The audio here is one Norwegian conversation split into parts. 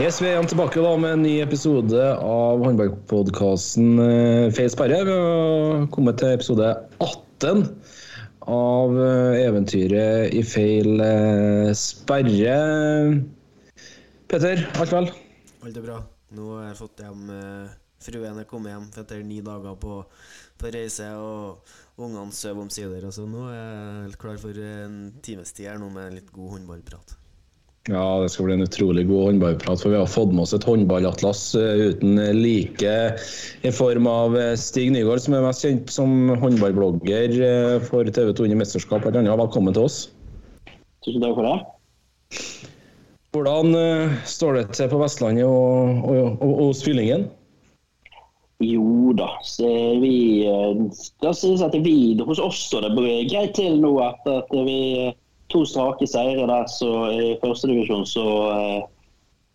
Yes, Vi er igjen tilbake da med en ny episode av håndballpodkasten Feil sperre. Vi har kommet til episode 18 av eh, eventyret i feil eh, sperre. Petter, alt vel? Alt er bra. Nå har jeg fått hjem eh, Fruen er kommet hjem etter ni dager på, på reise, og ungene sover omsider. Så nå er jeg helt klar for en times tid her nå med litt god håndballprat. Ja, det skal bli en utrolig god håndballprat, for vi har fått med oss et håndballatlas eh, uten like i form av eh, Stig Nygaard, som er mest kjent som håndballblogger eh, for TV 2 under mesterskap. eller annet. Velkommen til oss. Tusen takk for det. Hvordan står det til på Vestlandet og, og, og, og hos Fyllingen? Jo da, så vi da Det jeg at vi hos oss står det greit til nå at, at vi to strake seire der så i førstedivisjon, så eh,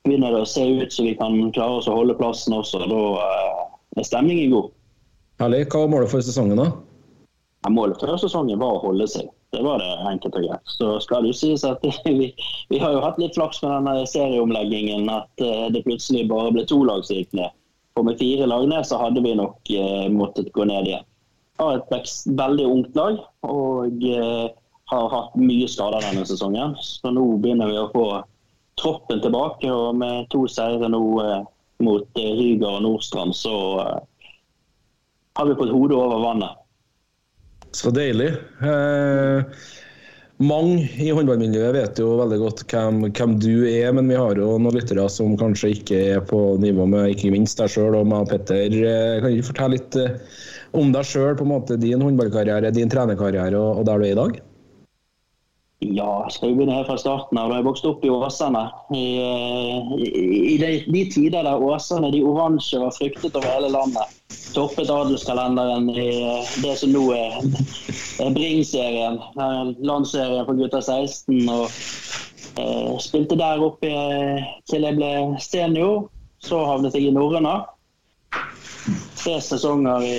begynner det å se ut så vi kan klare oss å holde plassen også. Da eh, er stemningen god. Herlig. Hva var målet for sesongen, da? Ja, Målet før sesongen var å holde seg. Det var det enkelt og greit. Så skal det sies at vi, vi har jo hatt litt flaks med denne serieomleggingen. At eh, det plutselig bare ble to lag som gikk ned. For med fire lag ned så hadde vi nok eh, måttet gå ned igjen. Har et veldig ungt lag og eh, har hatt mye skader denne sesongen. Så nå begynner vi å få troppen tilbake. Og med to seire nå eh, mot Ryga Ryger og Nordstrand, så eh, har vi fått hodet over vannet. Så deilig. Eh, mange i håndballmiljøet vet jo veldig godt hvem, hvem du er, men vi har jo noen lyttere som kanskje ikke er på nivå med ikke minst deg sjøl og meg og Petter. Eh, kan du fortelle litt eh, om deg sjøl, din håndballkarriere, din trenerkarriere og, og der du er i dag? Ja, begynne her fra starten av. Da jeg vokste opp i Åsane. I, i, i de, de, tider der Åsane, de oransje, var fryktet over hele landet. Toppet adelskalenderen i det som nå er, er Bring-serien. Landsserien for gutter 16. og eh, Spilte der oppe til jeg ble senior. Så havnet jeg i Norrøna. Tre sesonger i,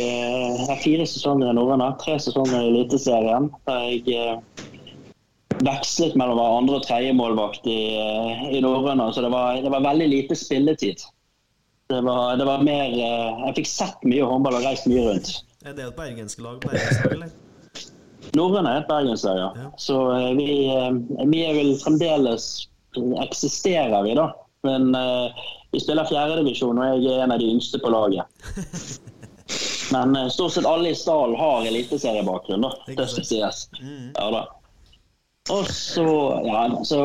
ja, fire sesonger i Norrøna, tre sesonger i Eliteserien. Der jeg eh, vekslet mellom å være andre- og tredjemålvakt i, i Norrøna, så det var, det var, veldig lite spilletid. Det var, det var, mer Jeg fikk sett mye håndball og reist mye rundt. Er det et bergensk lag, bergenslag, eller? Norrøna er et bergenslag, ja. ja. Så vi, vi, er vel fremdeles Eksisterer vi, da. Men uh, vi spiller fjerdedivisjon, og jeg er en av de yngste på laget. Men uh, stort sett alle i stallen har eliteseriebakgrunn, da. Det skal sies. Ja da. Og så, ja, så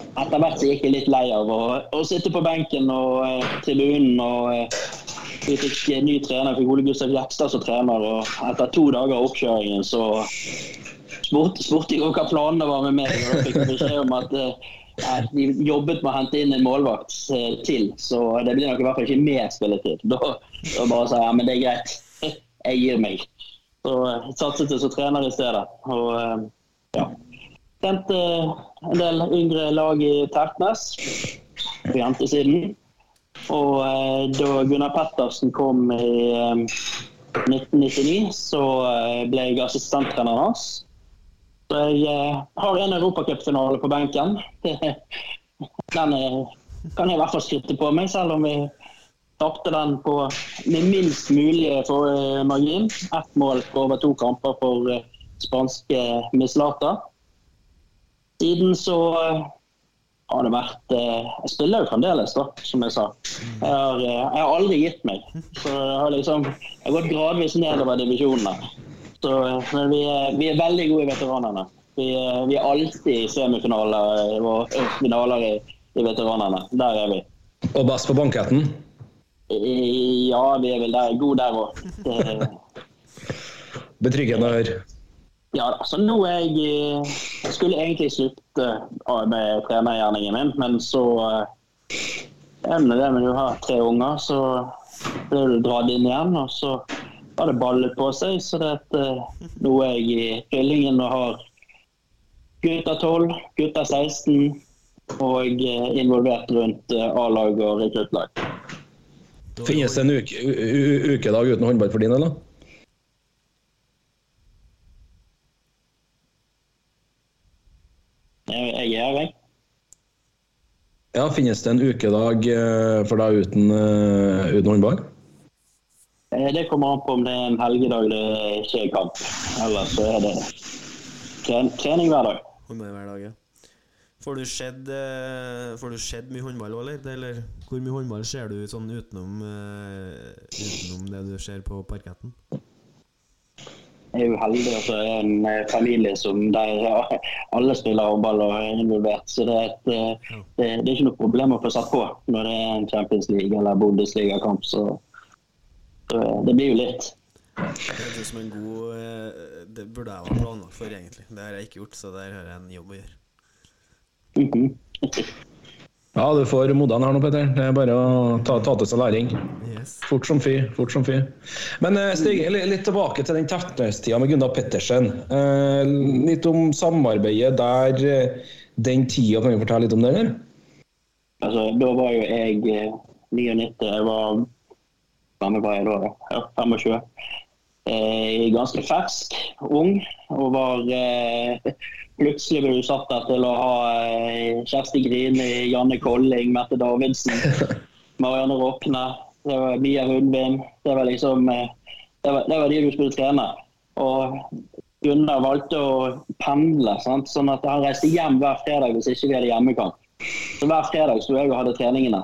etter hvert så gikk jeg litt lei av å, å sitte på benken og eh, tribunen. og eh, Vi fikk ny trener, fikk Ole Gustav Jekstad som trener. og Etter to dager av oppkjøringen så spurte, jeg hva planene var med meg. og fikk beskjed om at eh, de jobbet med å hente inn en målvakt eh, til, så det blir nok i hvert fall ikke mer spilletid. Da, da bare sa jeg ja, men det er greit, jeg gir meg. Så satset jeg som trener i stedet. og eh, ja. Sendte en del yngre lag i Tertnes på jentesiden. Og eh, da Gunnar Pettersen kom i eh, 1999, så eh, ble jeg assistenttreneren hans. Så jeg eh, har en europacupfinale på benken. Den er, kan jeg i hvert fall skryte på meg, selv om vi tapte den på, med minst mulig for, eh, margin. Ett mål på over to kamper for eh, spanske Mislata. Siden så har det vært Jeg spiller jo fremdeles, da, som jeg sa. Jeg har, jeg har aldri gitt meg. Så jeg har liksom jeg har gått gradvis nedover divisjonene. Så, men vi er, vi er, veldig gode i veteranene. Vi, vi er alltid i semifinaler og finaler i, i veteranene. Der er vi. Og best på banketten? Ja, vi er vel der, gode der òg. Betryggende å høre. Ja, altså nå jeg Jeg skulle egentlig slutte med trenergjerningen min, men så er det med men du har tre unger, så ble du dratt inn igjen. Og så har det ballet på seg. Så det er nå er jeg i fyllingen og har gutter 12, gutter 16 og eh, involvert rundt eh, A-lag og rekruttlag. Finnes det en uke, ukedag uten håndball for din, eller? Jeg, er her, jeg. Ja, finnes det en ukedag eh, for deg uten, eh, uten håndball? Eh, Det kommer an på om det er en helgedag det ikke er kamp. Ellers så er det trening hver dag. Hver dag, ja. Får du sett, får du sett mye håndball òg, eller? eller? Hvor mye håndball ser du sånn utenom, utenom det du ser på parketten? Er jo heldig at det er en eh, familie som der alle spiller håndball og er involvert. Så det er, et, eh, det, det er ikke noe problem å få satt på når det er en Champions League eller Bundesliga-kamp. Så, så eh, det blir jo litt. Det god Det burde jeg ha planlagt for, egentlig. Det har jeg ikke gjort, så der har jeg en jobb å gjøre. Mhm. Ja, du får modene her nå, Petter. Det er bare å ta, ta til seg læring. Yes. Fort som fy. fort som fy. Men eh, Stig, litt tilbake til den Tertnes-tida med Gunnar Pettersen. Eh, litt om samarbeidet der eh, den tida. Kan vi fortelle litt om det, eller? Altså, da var jo jeg eh, 99. Jeg var gammel var jeg da? Ja, 25. Eh, ganske fersk, ung, og var eh, Plutselig ble du satt der til å ha eh, Kjersti Grini, Janne Kolling, Mette Davidsen, Marianne Råkne, det var Mia Hundvin. Det var liksom eh, det var, det var de du skulle trene. Og Gunnar valgte å pendle, sant? sånn at han reiste hjem hver fredag hvis ikke vi hadde hjemmekamp. Så hver fredag sto jeg og hadde treningene.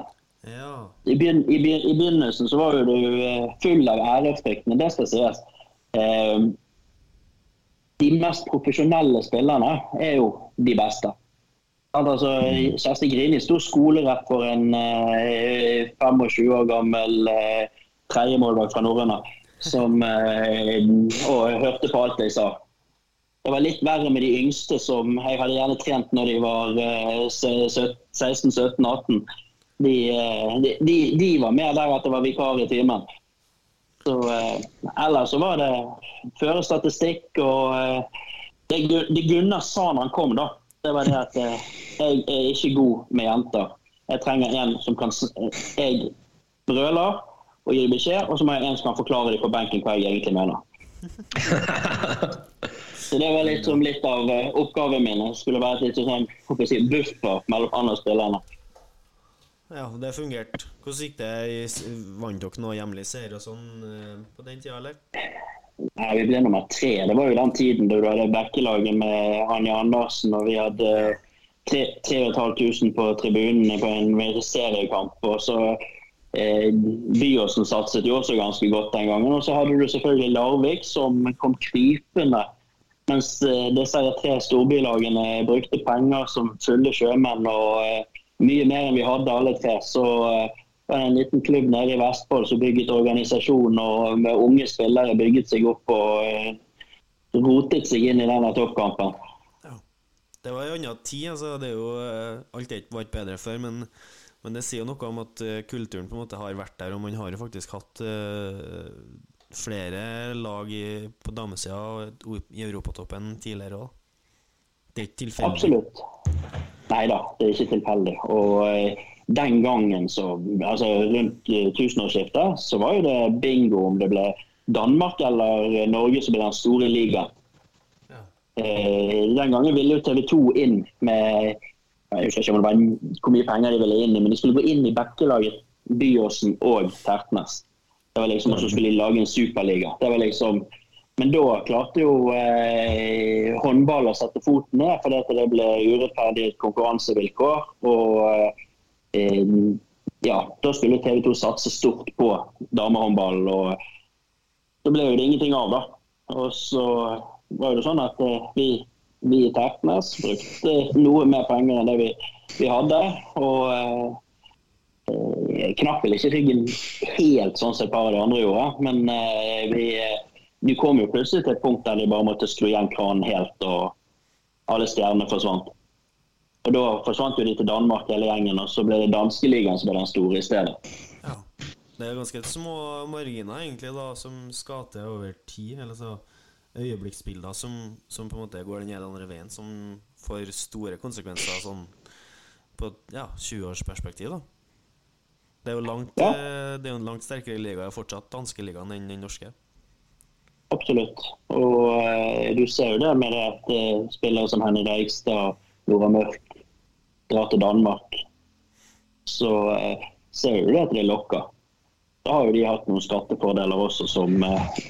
Ja. I, begyn i, be I begynnelsen så var jo du eh, full av ærefrykt, men det skal sies. Eh, de mest profesjonelle spillerne er jo de beste. Altså, Kjersti Grini sto skolerett for en eh, 25 år gammel eh, tredjemålvakt fra Norrøna som eh, og hørte på alt jeg sa. Det var litt verre med de yngste, som jeg hadde gjerne trent når de var eh, 16-17-18. De, eh, de, de, de var mer der at det var vikar i timen. Så, eh, ellers så var det førerstatistikk og eh, det, det Gunnar sa når han kom, da, det var det at eh, jeg er ikke god med jenter. Jeg trenger en som kan Jeg brøler og gir beskjed, og så må jeg en som kan forklare dem på benken hva jeg egentlig mener. Så det var liksom litt av eh, oppgaven min. Jeg skulle være et litt sånn buffer mellom andre spillerne. Ja, det fungerte. Hvordan gikk det? Vant dere noe hjemlig seier og sånn eh, på den tida, eller? Nei, Vi ble nummer tre. Det var jo den tiden da du hadde backelaget med Anja Andersen, og vi hadde tre- 3500 på tribunene på en seriekamp. Og så eh, Byåsen satset jo også ganske godt den gangen. Og så hadde du selvfølgelig Larvik, som kom krypende. Mens eh, disse tre storbylagene brukte penger som fulle sjømenn og eh, mye mer enn vi hadde alle tre. Så var det en liten klubb nede i Vestfold som bygget organisasjon og med unge spillere bygget seg opp og eh, rotet seg inn i denne toppkampen. Det var en annen tid. altså det er jo eh, Alt er ikke vært bedre før, men, men det sier jo noe om at eh, kulturen på en måte har vært der, og man har jo faktisk hatt uh, flere lag i, på damesida i Europatoppen tidligere òg. Det er ikke tilfeldig. Absolutt. Nei da, det er ikke tilfeldig. Og eh, den gangen, så, altså rundt eh, tusenårsskiftet, så var jo det bingo om det ble Danmark eller Norge som ble den store ligaen. Ja. Eh, den gangen ville jo TV 2 inn med jeg husker ikke var hvor mye penger de ville inn i, men de skulle gå inn i Bekkelaget, Byåsen og Tertnes. Det var liksom, at de skulle lage en superliga. Det var liksom, men da klarte jo eh, håndball å sette foten ned, fordi at det ble urettferdige konkurransevilkår. Og eh, ja, da skulle TV 2 satse stort på damehåndball. og da ble jo det ingenting av, da. Og så var det sånn at eh, vi, vi i Tertnes brukte noe mer penger enn det vi, vi hadde. og eh, eh, knakk vel ikke ryggen helt sånn som et par av de andre gjorde. Men eh, vi, vi kom jo plutselig til et punkt der de bare måtte skru igjen kranen helt, og alle stjernene forsvant. Og Da forsvant jo de til Danmark hele gjengen, og så ble det danskeligaen som ble den store i stedet. Ja. Det er ganske små marginer egentlig da som skal til over tid. Eller så øyeblikksbilder som, som på en måte går den ene andre veien, som får store konsekvenser sånn på ja, 20-årsperspektiv. da Det er jo langt, Ja. eh, det er jo en langt sterkere liga fortsatt, danskeligaen, enn den norske. Absolutt. Og eh, du ser jo det med det at eh, spillere som Henny Reigstad, Nora Mørk drar til Danmark. Så eh, ser du det at det lokka. Da har jo de hatt noen skattefordeler også som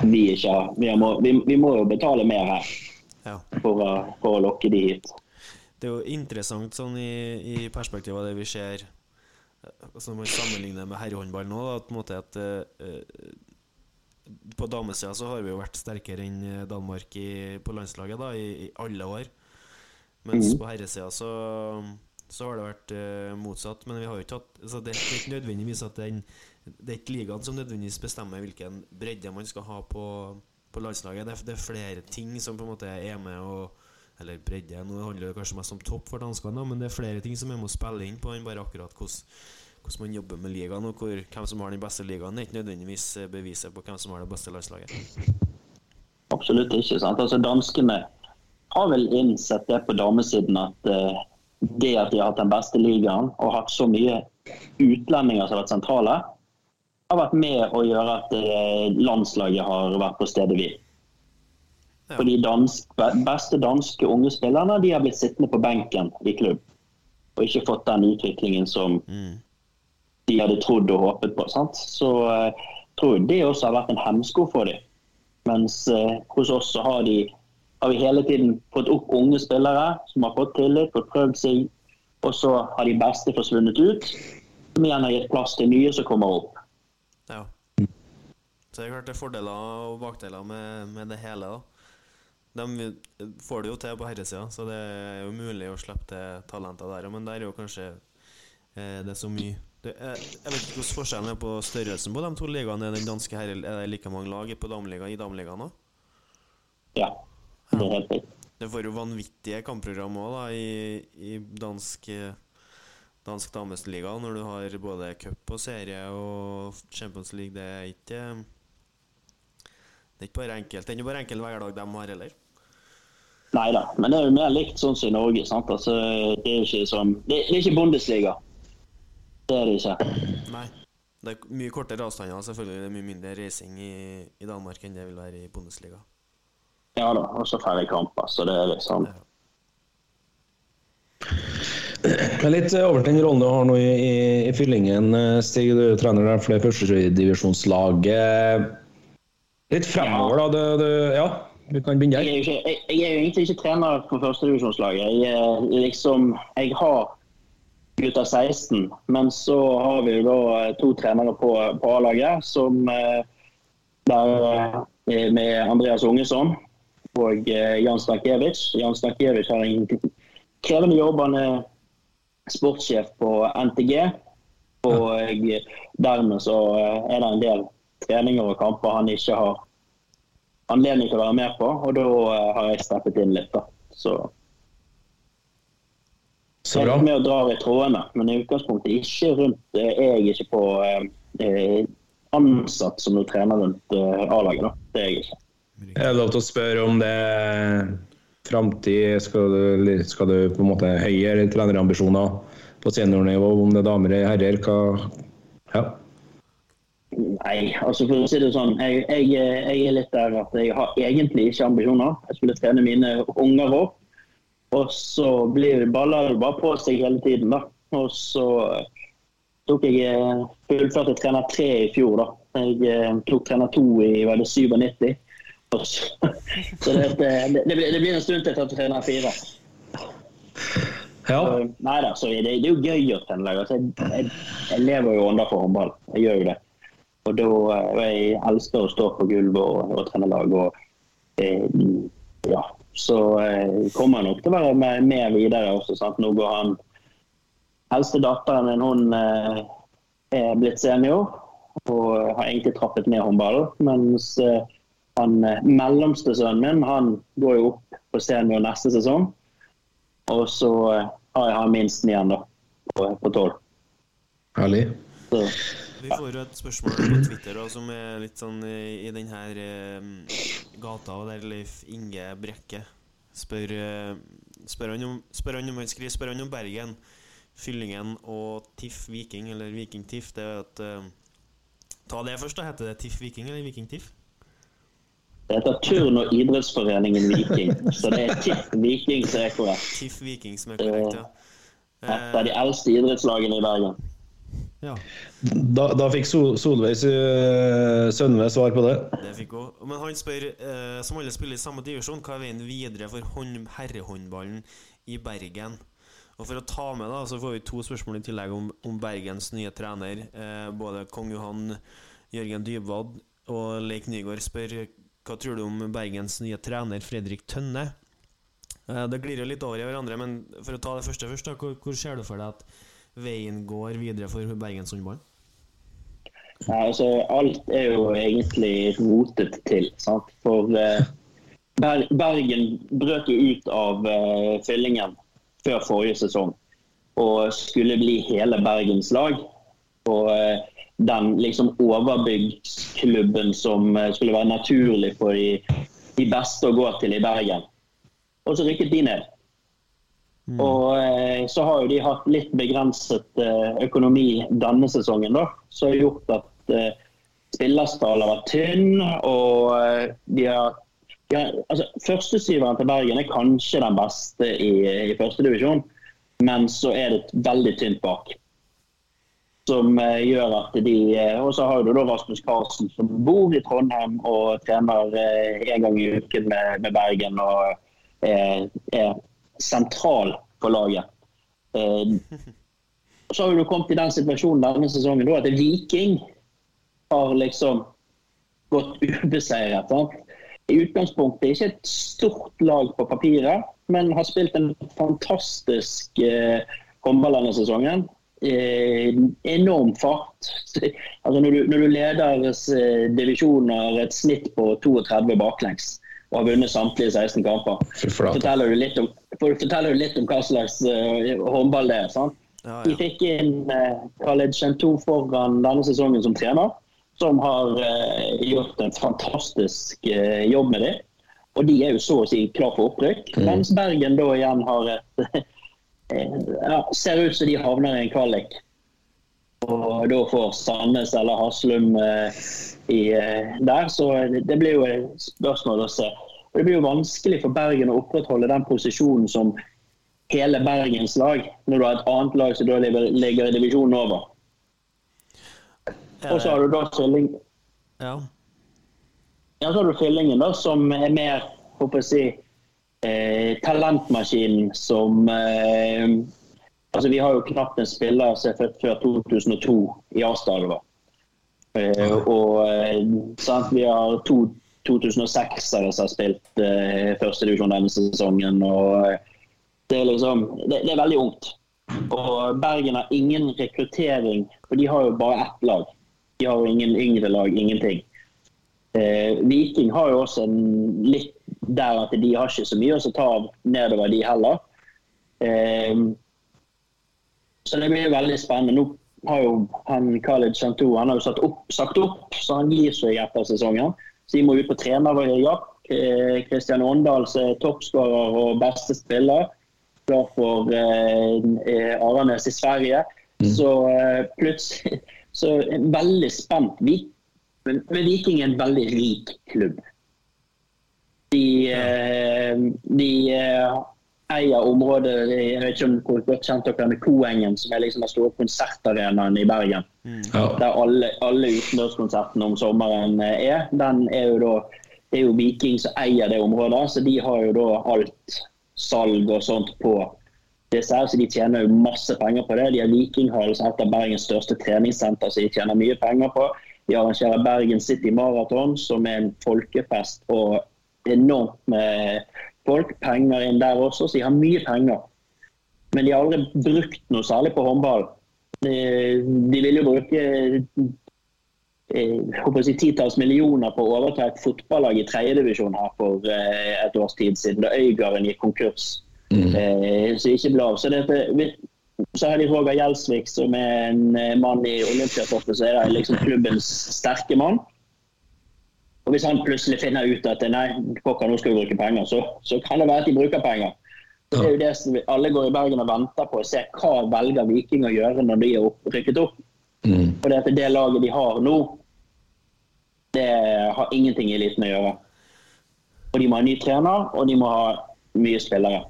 vi ikke har. Vi, må, vi, vi må jo betale mer her Ja. for, å- for å lokke de hit. Det er jo interessant sånn i, i perspektiv av det vi ser som altså man sammenligner med herrehåndball nå, da, at på en måte at eh, På damesida så har vi jo vært sterkere enn eh, Danmark i, på landslaget da, i, i alle år. Mens mm. på herresida så, så har det vært uh, motsatt. Men vi har jo ikke hatt altså det, er ikke nødvendigvis at den Det er ikke ligaen som nødvendigvis bestemmer hvilken bredde man skal ha på, på landslaget. Det det er flere ting som på en måte er med og eller bredde. Nå handler det kanskje mest om topp for danskene, da, men det er flere ting som er med å spille inn på enn bare akkurat hvordan, hvordan man jobber med ligaen, og hvor, hvem som har den beste ligaen. Er ikke nødvendigvis eh, beviset på hvem som har det beste landslaget. Absolutt ikke. sant? Altså Danskene har vel innsett det på damesiden at uh, det at de har hatt den beste ligaen og hatt så mye utlendinger som har vært sentrale, har vært med å gjøre at uh, landslaget har vært på stedet hvil. Ja. For de dansk, beste danske unge spillerne de har blitt sittende på benken i klubb og ikke fått den utviklingen som Mm. De hadde trodd og håpet på. Sant? Så uh, tror jeg det også har vært en hemsko for dem. Mens uh, hos oss så har, de, har vi hele tiden fått opp unge spillere som har fått tillit, fått prøvd seg, og så har de beste forsvunnet ut. Som igjen har gitt plass til nye som kommer opp. Ja. Så det er klart det er fordeler og bakdeler med, med det hele. da De får det jo til på herresida, så det er jo mulig å slippe til talenter der. Men der er jo kanskje eh, det er så mye det er, Jeg vet ikke hvordan forskjellen er på størrelsen på de to ligaene. Er den danske herre, er det like mange lag på dameliga, i dameligaen òg? Ja, det er helt riktig. Det får jo vanvittige kampprogram òg, da, i, i dansk Dansk damesliga, når du har både cup og serie og Champions League. Det er ikke Det er ikke bare enkelt. Det er ikke bare enkel hverdag de har heller. Nei da, men det er jo mer likt sånn som i Norge. Sant? Altså, det, er ikke som, det, det er ikke Bundesliga. Det er det ikke. Nei. Det er mye kortere avstander, selvfølgelig. Det er mye mindre reising i, i Danmark enn det vil være i Bundesliga. Ja da, og så færre kamper. Så det er liksom Ja. Men Litt eh, over til den rollen du har nå i, i, i Fyllingen. eh, Stig, du er trener der for det førstedivisjonslaget. Litt fremover, da. Du, du, ja, vi kan begynne Jeg er der. jo, ikke, jeg, jeg er jo egentlig ikke trener for førstedivisjonslaget. Jeg, er liksom, jeg har gutter 16, men så har vi da to trenere på, på A-laget. som eh, der eh, med Andreas Ungesson og eh, Jan Stankiewicz. Jan Stankiewicz har en krevende jobb. Han er sportssjef på NTG. Og eh, dermed så eh, er det en del treninger og kamper han ikke har anledning til å være med på, og da eh, har jeg steppet inn litt. da. Så Så jeg er med og drar i trådene, men i utgangspunktet ikke rundt eh, Jeg er ikke på eh, eh, ansatt som noen trener rundt eh, A-laget. da. Det er jeg ikke. Er det lov til å spørre om det er framtid? Skal, du- skal du på en måte høyere trenerambisjoner på seniornivå, om det er damer eller herrer? Hva ja. Nei, altså for å si det sånn, jeg, jeg, jeg er litt der at jeg har egentlig ikke ambisjoner. Jeg skulle trene mine unger opp, og så blir baller bare på seg hele tiden. da. Og så eh, tok jeg eh, fullførte trener tre i fjor. da. Jeg eh, tok trener to i var det 97. Så, så det, det, det, blir, det blir en stund til jeg tar trener fire. ja. Så, Nei da, så det, det er jo gøy å trene lag. Altså, jeg, jeg, jeg lever jo ånda for håndball. Jeg gjør jo det. Og da Jeg elsker å stå på gulvet og, og trene lag. Og, eh, ja, så eh, kommer han nok til å være med, med videre også. Sant? Nå går han Eldste datteren min hun eh, er blitt senior og har egentlig trappet ned håndballen. Mens eh, han mellomste sønnen min han går jo opp på senior neste sesong. Og så har jeg minst igjen, da. På tolv. Herlig. Vi får jo et spørsmål på Twitter da, som er litt sånn i, i den her eh, gata der Leif Inge Brekke spør, eh, spør, han om, spør han om han skriver spør han om Bergen, Fyllingen og TIFF Viking, eller Viking TIFF. Det er at eh, Ta det først, da. Heter det TIFF Viking eller Viking TIFF? Det heter Turn- og idrettsforeningen Viking. Så det er TIFF Viking som er korrekt. TIFF Viking som er korrekt, ja. Et av de eldste idrettslagene i Bergen. Ja. Da, da fikk Sol Solveig uh, Sønve svar på det. Det fikk hun. Men han spør, eh, som alle spiller i samme divisjon, hva er veien videre for herrehåndballen i Bergen? Og For å ta med da, så får vi to spørsmål i tillegg om, om Bergens nye trener. Eh, både kong Johan, Jørgen Dybwad og Leik Nygaard spør hva tror du om Bergens nye trener Fredrik Tønne? Eh, det glir jo litt over i hverandre, men for å ta det første først, da, hvor, hvor ser du for deg at veien går videre for Bergenshåndballen? Ja, altså, alt er jo egentlig rotet til. Sant? For eh, Bergen brøt jo ut av eh, fyllingen før forrige sesong og skulle bli hele Bergens lag. Og eh, den liksom overbyggsklubben som eh, skulle være naturlig for de, de beste å gå til i Bergen. Og så rykket de ned. Mm. Og eh, så har jo de hatt litt begrenset eh, økonomi denne sesongen, da, som har gjort at eh, spillerstallen har vært tynn. Og de har, de har altså, Førstesyveren til Bergen er kanskje den beste i, i førstedivisjon, men så er det veldig tynt bak. Som gjør at de Og så har du da Rasmus Karlsen, som bor i Trondheim og trener en gang i uken med, med Bergen. og er, er sentral på laget. Eh, så har du kommet i den situasjonen denne sesongen at Viking har liksom gått ubeseiret. I utgangspunktet ikke et stort lag på papiret, men har spilt en fantastisk eh, håndball. Eh, enorm fart. Altså når, du, når du leder divisjoner et snitt på 32 baklengs, og har vunnet samtlige 16 kamper. Forteller du litt om, forteller du litt om hva slags uh, håndball det er. sant? Ja, ja. De fikk inn uh, Khaled Shentou foran denne sesongen som trener, som har uh, gjort en fantastisk uh, jobb med dem. Og de er jo så å si klar for opprykk. Mm. Mens Bergen da igjen har et ja, Ser ut som de havner i en kvalik. Og da får Sandnes eller Haslum i, der. Så det blir jo et spørsmål å se. Og Det blir jo vanskelig for Bergen å opprettholde den posisjonen som hele Bergens lag, når du har et annet lag som da ligger i divisjonen over. Og så har du da Fylling... Ja. ja. Så har du Fyllingen, da, som er mer håper jeg si, eh, talentmaskinen som eh, altså Vi har jo knapt en spiller som er født før 2002 i Asdalva. Eh, og eh, sant, vi har to 2006-ere som har spilt eh, førstedivisjon denne sesongen. og eh, det er, liksom, det, det er veldig ungt. Og Bergen har ingen rekruttering, for de har jo bare ett lag. De har jo ingen yngre lag, ingenting. Eh, Viking har jo også en litt der at de har ikke så mye å ta av nedover, de heller. Eh, så det blir veldig spennende. Nå har jo han Khaled Chantou han har jo satt opp, sagt opp, så han gir seg etter sesongen. Så de må ut på trenerjakt. Kristian eh, Åndal er toppskårer og beste spiller. Klar for eh, eh, Aranes i Sverige. Mm. Så eh, plutselig så en veldig spent. Men, men Viking er en veldig rik klubb. De, eh, de eier området Jeg vet ikke om hvor godt kjent dere er med Koengen, som er liksom den store konsertarenaen i Bergen. Mm. Ja. Der alle, alle utendørskonsertene om sommeren eh, er. Den er jo da Det er jo Viking som eier det området, så de har jo da alt salg og sånt på disse her, så de tjener jo masse penger på det. De har Vikinghall, som er et av Bergens største treningssenter, så de tjener mye penger på. De arrangerer Bergen City Marathon, som er en folkefest og enormt med folk penger inn der også, så de har mye penger. Men de har aldri brukt noe særlig på håndball. De, de vil jo bruke eh, si, titalls millioner på å overta et fotballag i tredjedivisjon her for eh, et års tid siden, da Øygarden gikk konkurs. eh, Så ikke ble av. Så, dette, så har de Roger Gjelsvik, som er en mann i Olympiatoppen, så er det liksom klubbens sterke mann. Og Hvis han plutselig finner ut at nei, pokker, nå skal vi bruke penger, så, så kan det være at de bruker penger. Så det er jo det som alle går i Bergen og venter på, å se hva velger Viking å gjøre når de er opp, rykket opp. Mm. For det, det laget de har nå, det har ingenting i eliten å gjøre. Og de må ha ny trener, og de må ha mye spillere.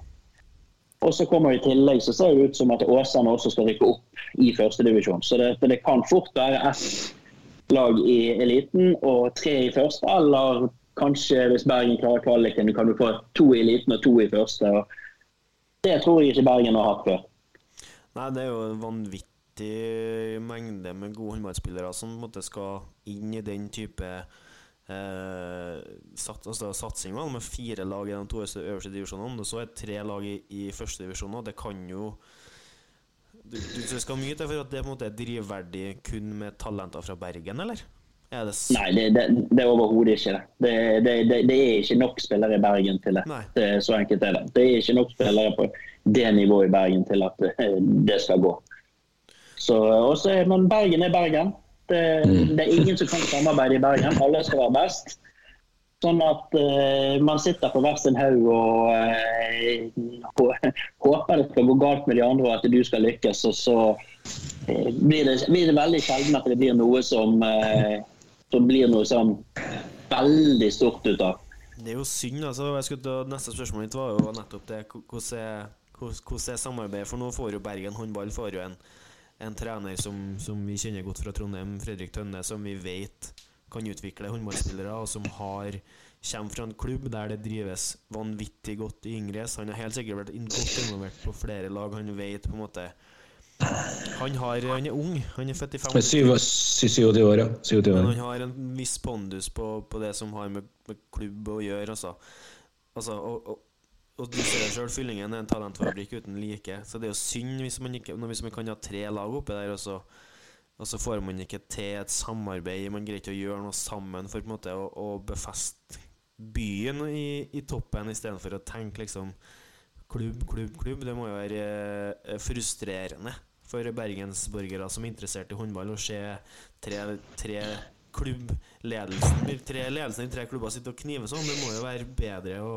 Og så kommer I tillegg så ser det ut som at Åsane også skal rykke opp i førstedivisjon. Så det, det kan fort være ett lag i eliten og tre i første. Eller kanskje hvis Bergen klarer kvaliken, kan du få to i eliten og to i første. Det tror jeg ikke Bergen har hatt før. Nei, det er jo en vanvittig mengde med gode håndballspillere som på en måte skal inn i den type eh, sat, altså, satsing med fire lag i de to øverste divisjonene. Og så er det tre lag i, i første divisjon. Det kan jo du, du, Det skal mye til for at det på en måte er drivverdig kun med talenter fra Bergen, eller? Er det Nei, det, det, det er overhodet ikke det. Det, det, det. det er ikke nok spillere i Bergen til det. Nei. det er så enkelt er det. Det er ikke nok spillere på det nivået i Bergen til at eh, det skal gå. Så, også, men Bergen er Bergen. Det, det er ingen som kan samarbeide i Bergen. Alle skal være best. Sånn at uh, man sitter på hver sin haug og uh, håper det skal gå galt med de andre og at du skal lykkes. Og så uh, blir, det, blir det veldig sjelden at det blir noe som, som blir noe sånn veldig stort ut av. Det er jo synd. altså skulle Neste spørsmål mitt var jo nettopp det. Hvordan er samarbeidet? For nå får jo Bergen håndball får jo en, en trener som, som vi kjenner godt fra Trondheim, Fredrik Tønne, som vi vet kan utvikle håndballspillere, og som har kommer fra en klubb der det drives vanvittig godt i yngre. Så han har helt sikkert vært godt involvert på flere lag. Han vet på en måte Han, har, han er ung. Han er født i 95. Syv- 27 år, ja. 27 Men han har en viss pondus på, på det som har med, med klubb å gjøre, altså. altså og, og, og du ser sjøl, Fyllingen er en talentfabrikk uten like. Så det er jo synd hvis man, ikke, hvis man kan ha tre lag oppe der, og så, og så får man ikke til et samarbeid. Man greier ikke å gjøre noe sammen for på en måte å, å befeste byen i, i toppen, istedenfor å tenke liksom klubb, klubb, klubb. Det må jo være eh, frustrerende for bergensborgere som er interessert i håndball, å se tre, tre klubbledelsen Tre ledelsen i tre klubber sitte og knive sånn. Det må jo være bedre å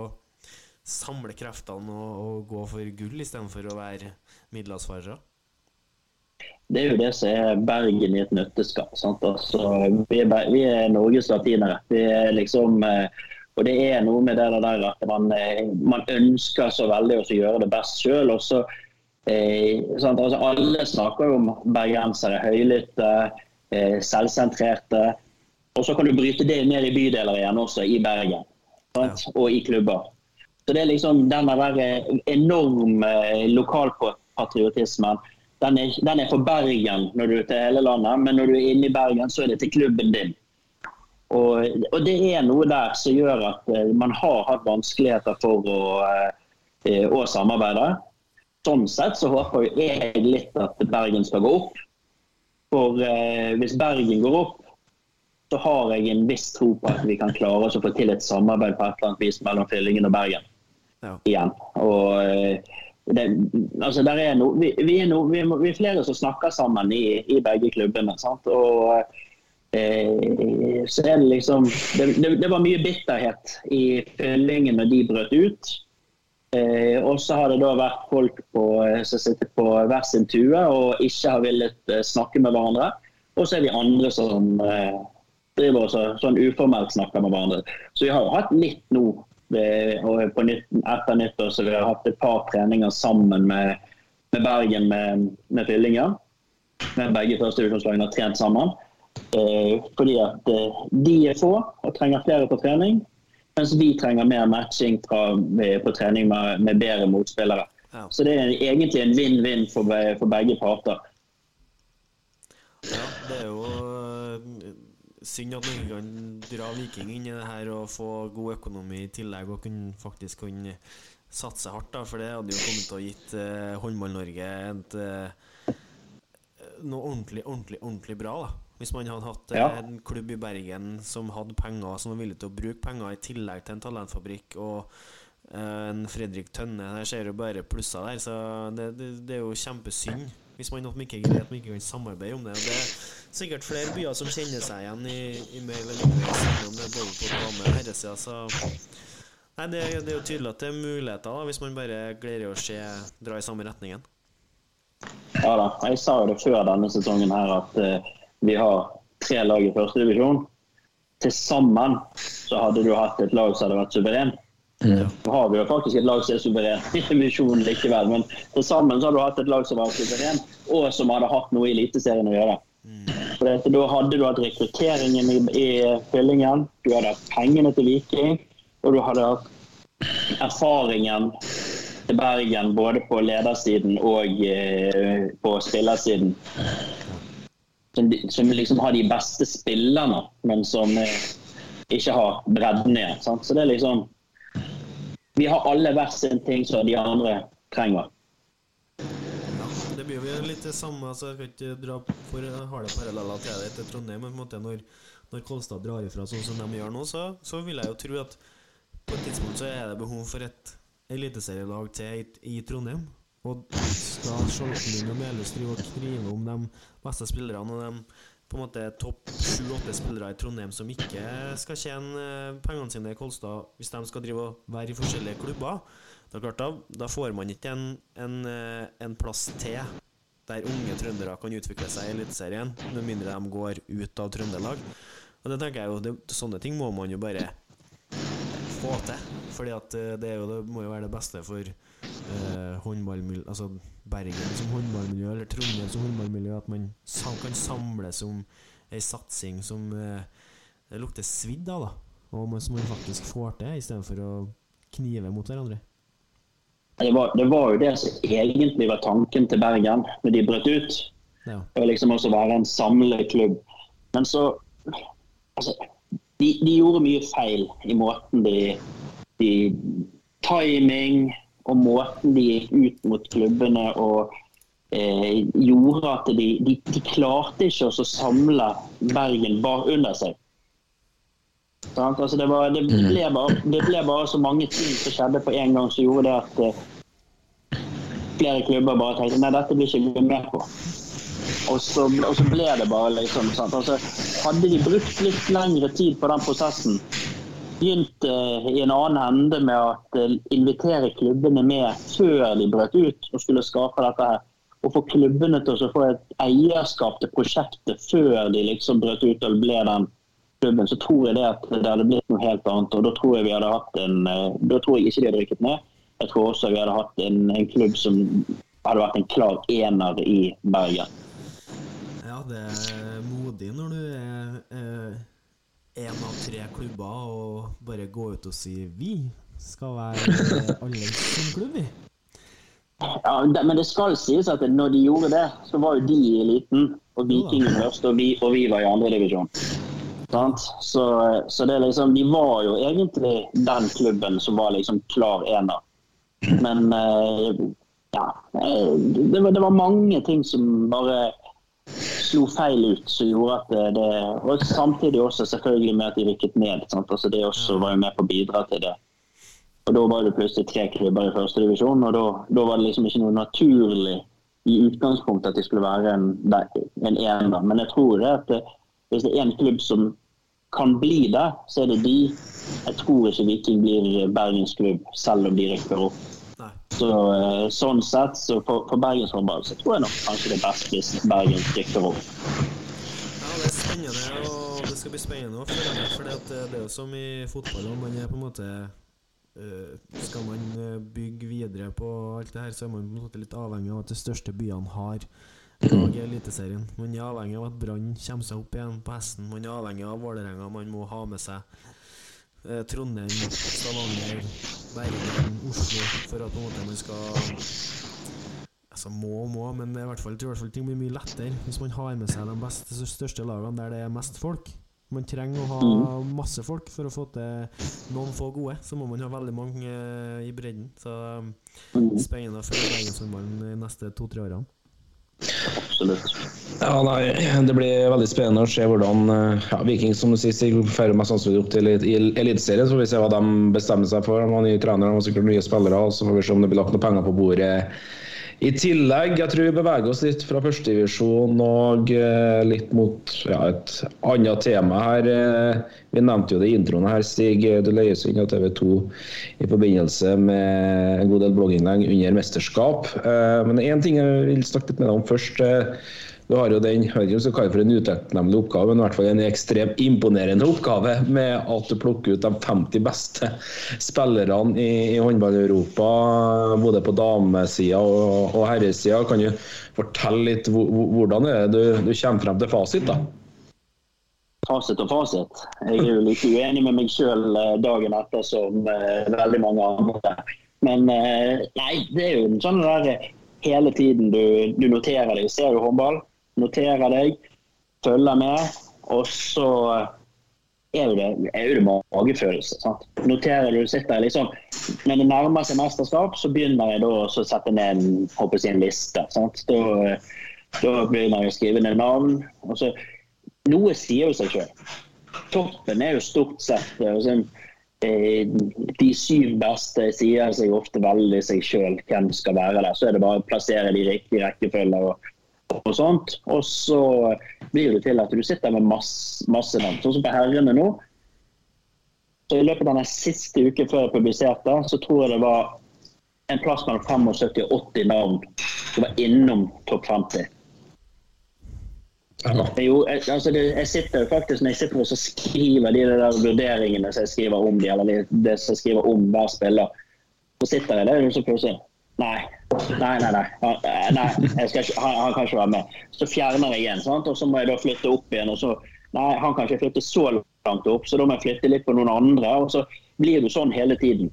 samle kreftene og, og gå for gull istedenfor å være middelavsfarere. Det er jo det som er Bergen i et nøtteskall. Altså, vi, vi er Norges latinere. Vi er liksom, eh, og det er noe med det der at man, eh, man ønsker så veldig å gjøre det best sjøl. Eh, altså, alle snakker jo om bergensere. Høylytte, eh, selvsentrerte. Og så kan du bryte det ned i bydeler igjen også, i Bergen. Sant? Og i klubber. Så det er liksom den der eh, enorme lokalpatriotismen. Den er, den er for Bergen når du er til hele landet, men når du er inne i Bergen, så er det til klubben din. Og, og det er noe der som gjør at eh, man har hatt vanskeligheter for å, eh, å samarbeide. Sånn sett så håper jeg litt at Bergen skal gå opp. For eh, hvis Bergen går opp, så har jeg en viss tro på at vi kan klare oss å få til et samarbeid på et eller annet vis mellom Fyllingen og Bergen Ja. igjen. Og eh, det, altså er no, vi, vi, er no, vi, vi er flere som snakker sammen i, i begge klubbene. Sant? Og eh, så er det liksom det, det, det var mye bitterhet i Fyllingen når de brøt ut. Eh, og så har det da vært folk på, eh, som sitter på hver sin tue og ikke har villet eh, snakke med hverandre. Og så er vi andre som eh, driver også sånn uformelt snakker med hverandre. Så vi har jo hatt litt nå og på nytt, etter nyttår så vi har hatt et par treninger sammen med, med Bergen med, med Fyllingen. Men begge førstedivisjonslagene har trent sammen. Eh, fordi at eh, de er få og trenger flere på trening. Mens vi trenger mer matching fra, på trening med, med bedre motspillere. Ja. Så det er egentlig en vinn-vinn for, for begge parter. Ja, det er jo øh, synd at man ikke kan dra Viking inn i det her og få god økonomi i tillegg og kunne faktisk kunne satse hardt, da, for det hadde jo kommet til å gitt uh, Håndball-Norge et øh, noe ordentlig, ordentlig, ordentlig bra, da. Hvis man hadde hatt eh, Ja. en klubb i Bergen som hadde penger, som var villig til å bruke penger i tillegg til en talentfabrikk, og eh, en Fredrik Tønne. Der ser du bare plusser der, så det, det, det er jo kjempesynd hvis man ikke greier at man ikke kan samarbeide om det. Og det er sikkert flere byer som kjenner seg igjen i, i mer eller mindre om det både på dame- og herresida, så Nei, det, det, er jo tydelig at det er muligheter da, hvis man bare greier å se dra i samme retningen. Ja da. Jeg sa jo det før denne sesongen her at uh, vi har tre lag i førstedivisjon. Til sammen så hadde du hatt et lag som hadde vært suveren. Mm. Nå har vi jo faktisk et lag som er suverent i divisjonen likevel, men til sammen så har du hatt et lag som var suverent, og som hadde hatt noe i Eliteserien å gjøre. Mm. For det, Da hadde du hatt rekrutteringen i, i fyllingen, du hadde hatt pengene til Viking, og du hadde hatt erfaringen til Bergen både på ledersiden og eh, på spillersiden. Som, som, liksom har de beste spillerne, men som eh, ikke har bredden igjen. Sant? Så det er liksom Vi har alle hver sin ting som de andre trenger. Ja, det blir jo litt det samme. så jeg kan ikke dra for harde paralleller til det til Trondheim. Men på en måte når, når Kolstad drar ifra sånn som de gjør nå, så, så vil jeg jo tro at på et tidspunkt så er det behov for et eliteserielag til i, i Trondheim. Og skal Skjolden og Melhus drive og skrive om de beste spillerne og de på en måte topp sju-åtte spillere i Trondheim som ikke skal tjene eh, pengene sine i Kolstad, hvis de skal drive og være i forskjellige klubber, da, klart, da, da får man ikke en, en, eh, en, plass til der unge trøndere kan utvikle seg i Eliteserien, med mindre de går ut av Trøndelag. Og det tenker jeg jo, det, Sånne ting må man jo bare få til. Fordi at eh, det, jo, det må jo være det beste for eh, håndballmiljø Altså Bergen som håndballmiljø, eller Trondheim som håndballmiljø, at man kan samles om ei satsing som eh, lukter svidd av, da. Og som man faktisk får til, istedenfor å knive mot hverandre. Det var, det var, jo det som egentlig var tanken til Bergen når de brøt ut. Ja. Det var liksom også være en samleklubb. Men så altså, de, de, gjorde mye feil i måten de, de Timing og måten de gikk ut mot klubbene og eh, gjorde at de, de, de, klarte ikke å samle Bergen bare under seg. Altså det, var, det, mm. ble bare, det, ble bare, så mange ting som skjedde på en gang som gjorde det at eh, flere klubber bare tenkte nei, dette blir ikke vi med på. Og så, og så, ble det bare liksom sant? Altså, Hadde de brukt litt lengre tid på den prosessen, begynt uh, i en annen ende med å uh, invitere klubbene med før de brøt ut og skulle skape dette her, og få klubbene til å få et eierskap til prosjektet før de liksom brøt ut og ble den klubben, så tror jeg det at det hadde blitt noe helt annet. og Da tror jeg vi hadde hatt en, uh, da tror jeg ikke de hadde rykket ned. Jeg tror også vi hadde hatt en, en klubb som hadde vært en klar ener i Bergen Ja, det er modig når du er én av tre klubber og bare gå ut og si 'vi skal være alle sin klubb', vi. Ja, men det skal sies at når de gjorde det, så var jo de i eliten. Og Vikingen først, og vi, og vi var i andredivisjon. Så, så det liksom, de var jo egentlig den klubben som var liksom klar ener. Men eh, ja, eh, det var, det var mange ting som bare slo feil ut, som gjorde at det, det Og samtidig også selvfølgelig med at de rykket ned. Altså det også var jo med på å bidra til det. Og Da var det plutselig tre klubber i første divisjon, og da, da, var det liksom ikke noe naturlig i utgangspunktet at de skulle være en, en ener. Men jeg tror det at det, hvis det er en klubb som kan bli det, så er det de. Jeg tror ikke Viking blir bergensklubb, selv om de rykker opp. Så, eh, sånn sett, så for, for bergenshåndball så tror jeg nok kanskje det er best hvis Bergen rykker opp. Ja, det er spennende, og det skal bli spennende å følge med. For det er jo som i fotball, man er på en måte uh, Skal man eh, bygge videre på alt det her, så er man på en måte litt avhengig av at de største byene har lag i Eliteserien. Man er avhengig av at Brann kommer seg opp igjen på hesten. Man er avhengig av Vålerenga. Man må ha med seg eh, Trondheim, Stavanger, Bergen, Oslo for at på en måte man skal Altså må og må, men i hvert fall, i hvert fall ting blir mye lettere hvis man har med seg de beste, største lagene der det er mest folk. Man trenger å ha mm. masse folk for å få til noen få gode. Så må man ha veldig mange uh, i bredden. Så um, spennende å følge bergenshåndballen de neste to-tre årene. Absolutt. Ja, nei, Det blir veldig spennende å se hvordan eh, ja, Viking som du sier, fører meg sannsynlig opp til Eliteserien. Så får vi se hva de bestemmer seg for. De har nye trenere og sikkert nye spillere. og Så får vi se om det blir lagt noen penger på bordet i tillegg. Jeg tror vi beveger oss litt fra førstedivisjon og eh, litt mot ja, et annet tema her. Eh, vi nevnte jo det i introen her, Stig. Du leies inn av TV 2 i forbindelse med en god del blogginnlegg under mesterskap. Men én ting jeg vil snakke litt med deg om først. Du har jo den vet ikke du for en utakknemlig oppgave, men i hvert fall en ekstremt imponerende oppgave med at du plukker ut de 50 beste spillerne i, i håndball-Europa, både på damesida og, og herresida. Kan du fortelle litt hvordan det du, du kommer frem til fasit? da? Fasit og fasit. Jeg er jo like uenig med meg sjøl eh, dagen etter som uh, veldig mange andre. Men uh, nei, det er jo sånn der hele tiden du, du noterer deg. Ser du håndball, noterer deg, følger med, og så er jo det, er jo det magefølelse. Sant? Noterer du sitter liksom Når det nærmer seg mesterskap, så begynner jeg da å sette ned en, håper jeg, en liste. Sant? Da, da begynner jeg å skrive ned navn. og så Noe sier jo seg sjøl. Toppen er jo stort sett altså, de syv beste sier seg ofte veldig seg sjøl hvem skal være der. Så er det bare å plassere de riktige rekkefølger og og sånt. Og så blir det til at du sitter med masse, masse navn. Sånn som på herrene nå. Så I løpet av den siste uken før jeg publiserte, så tror jeg det var en plass mellom 75 og 80 navn som var innom topp 50. Jo, jeg, altså det, jeg sitter faktisk når jeg sitter og skriver de der vurderingene som jeg skriver om de, eller det som jeg skriver om hver spiller, så sitter jeg der og så plutselig Nei. Nei, nei, nei. Han, nei ikke, han, han, kan ikke være med. Så fjerner jeg igjen, sant? og så må jeg da flytte opp igjen. og så, Nei, han kan ikke flytte så langt opp, så da må jeg flytte litt på noen andre. og Så blir du sånn hele tiden.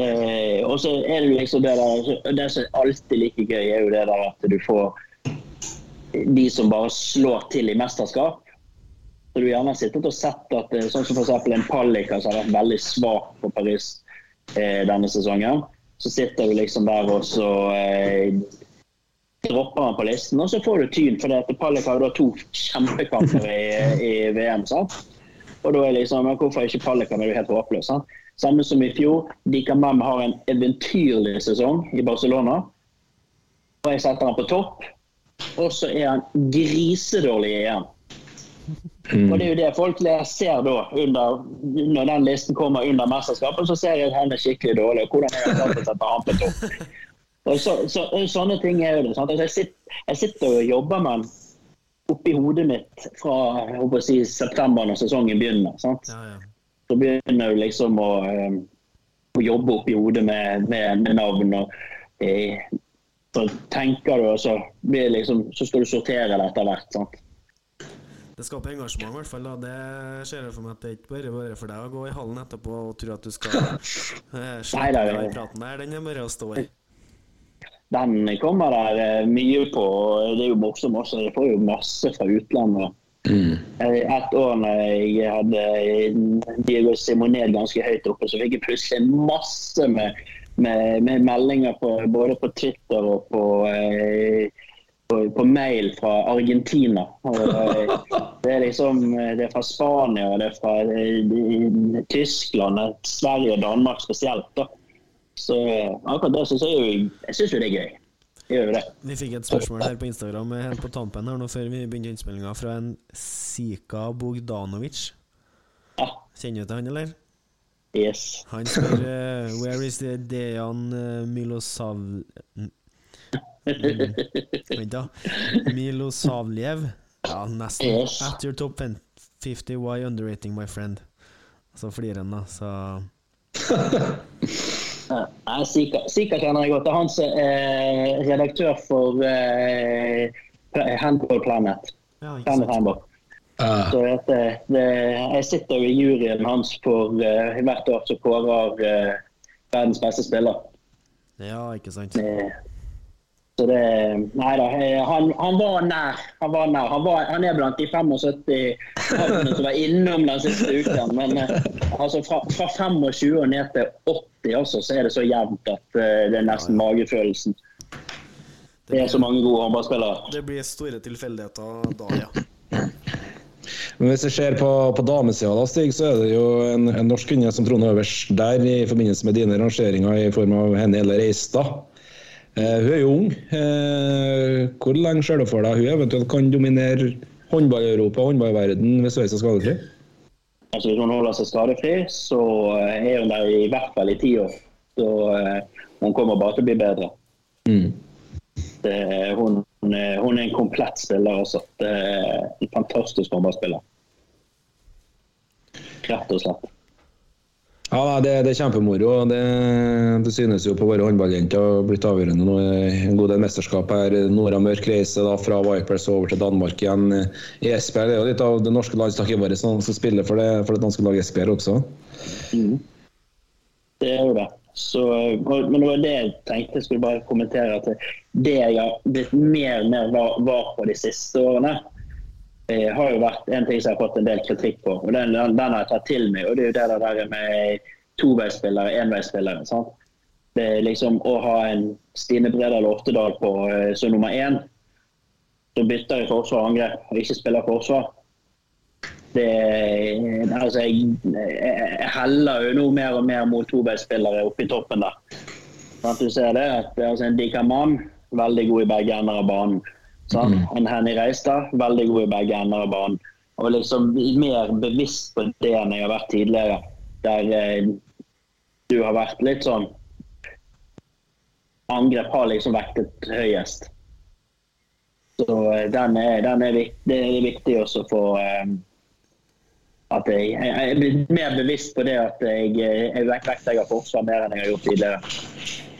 Eh, og så er det liksom det der Det som er alltid like gøy, er jo det der at du får de som bare slår til i mesterskap. Så du gjerne har sittet og sett at eh, sånn som f.eks. en Pallika som har vært veldig svak på Paris eh, denne sesongen så sitter du liksom der og så eh, dropper han på listen, og så får du tyn. For det Palik har jo to kjempekamper i, i, VM. sant? Og da er liksom, men Hvorfor ikke Pallika er jo helt håpløs? sant? Samme som i fjor. Dika Mem har en eventyrlig sesong i Barcelona. Og jeg setter han på topp. Og så er han grisedårlig i EM. Mm. Og Det er jo det folk ser da under, når den listen kommer under mesterskapet. Så ser jeg at han er skikkelig dårlig. og Hvordan er klart å sette han på topp? Og så, så, Sånne ting er jo det. Altså jeg, sitter, jeg, sitter, og jobber med oppi hodet mitt fra jeg håper å si, september når sesongen begynner. Ja, ja. Så begynner du liksom å, um, å jobbe oppi hodet med, med, med navn. og eh, så tenker du, og så, liksom, så skal du sortere det etter hvert. sant? Det skaper engasjement, i hvert fall. Da. Det ser jeg for meg at det er ikke bare bare for deg å gå i hallen etterpå og tro at du skal eh, slippe den praten der. Den er bare å stå i. Den kommer der eh, mye på. Det er jo morsomt også. Jeg får jo masse fra utlandet. Mm. Et år når jeg hadde Diego Simonet ganske høyt oppe, så fikk jeg plutselig masse med, med, med meldinger på, både på Twitter og på eh, på, på, mail fra Argentina. Eh, det er liksom det er fra Spania, det er fra eh, Tyskland, Sverige og Danmark spesielt. da. Så akkurat det syns jeg, jeg synes jo det er gøy. Vi fikk et spørsmål her på Instagram helt på tampen her nå før vi begynte innspillinga, fra en Sika Bogdanovic. Ja. Kjenner du til han, eller? Yes. Han spør uh, Where is the Dejan Milosav... Vent, da. Milosavljev. Ja, nesten. Yes. At your top 50, why underrating my friend? Så flirer han, da. Så ja, Sika kjenner jeg godt. Det er han som er redaktør for eh, Handball Planet. Ja, Planet Handball. Uh. Så det, det, jeg sitter jo i juryen hans for uh, hvert år som kårer uh, verdens beste spiller. Ja, ikke sant. Uh, så det, nei da, han, han, var nær. Han var nær. Han, var, han er blant de 75 som var innom den siste uken. Men eh, altså, fra, fra 25 og ned til 80 også, så er det så jevnt at uh, det er nesten magefølelsen. Det er så mange gode håndballspillere. Det blir store tilfeldigheter da, ja. Men hvis vi ser på, på damesida, da, Stig, så er det jo en, en norsk kvinne som troner øverst der i forbindelse med dine rangeringer i form av Henny eller Reistad. Eh, hun er jo ung. Eh, hvor lenge ser du for deg hun eventuelt kan dominere håndball-Europa og håndballverden hvis hun er skadefri? Altså, hvis hun holder seg skadefri, så eh, er hun der i hvert fall i ti år. Så hun kommer bare til å bli bedre. Mm. Det, hun, hun er en komplett spiller også. En fantastisk håndballspiller. Rett og slett. Ja, det, det er kjempemoro. Det, det synes jo på våre håndballjenter har blitt avgjørende nå. En god del mesterskap her. Nora Mørk reiser fra Vipers over til Danmark igjen. I Esbjerg det er jo litt av det norske landslaget vårt som som spiller for det, for det danske laget Esbjerg også. Mm. Det er jo det. Så, men det var det jeg tenkte jeg skulle bare kommentere. at Det jeg har blitt mer og mer var, var på de siste årene, eh, har jo vært en ting som jeg har fått en del kritikk på. og Den, den, den har jeg tatt til meg. og Det er jo det der med toveisspillere, enveisspillere. sant? Det er liksom Å ha en Stine Bredal Oftedal på eh, som nummer én, som bytter i forsvar og angrep og ikke spiller forsvar. Det, altså jeg, jeg heller jo nå mer og mer mot toveisspillere oppe i toppen der. Du ser det, at altså En Dikaman veldig god i begge Sånn? En Henny Reistad veldig god i begge ender av banen. Og liksom mer bevisst på det enn jeg har vært tidligere. Der eh, du har vært litt sånn Angrep har liksom vektet høyest. Så eh, den er, den er, det er viktig også for eh, at jeg, jeg, er blitt mer bevisst på det at jeg, jeg vektlegger forsvar mer enn jeg har gjort tidligere.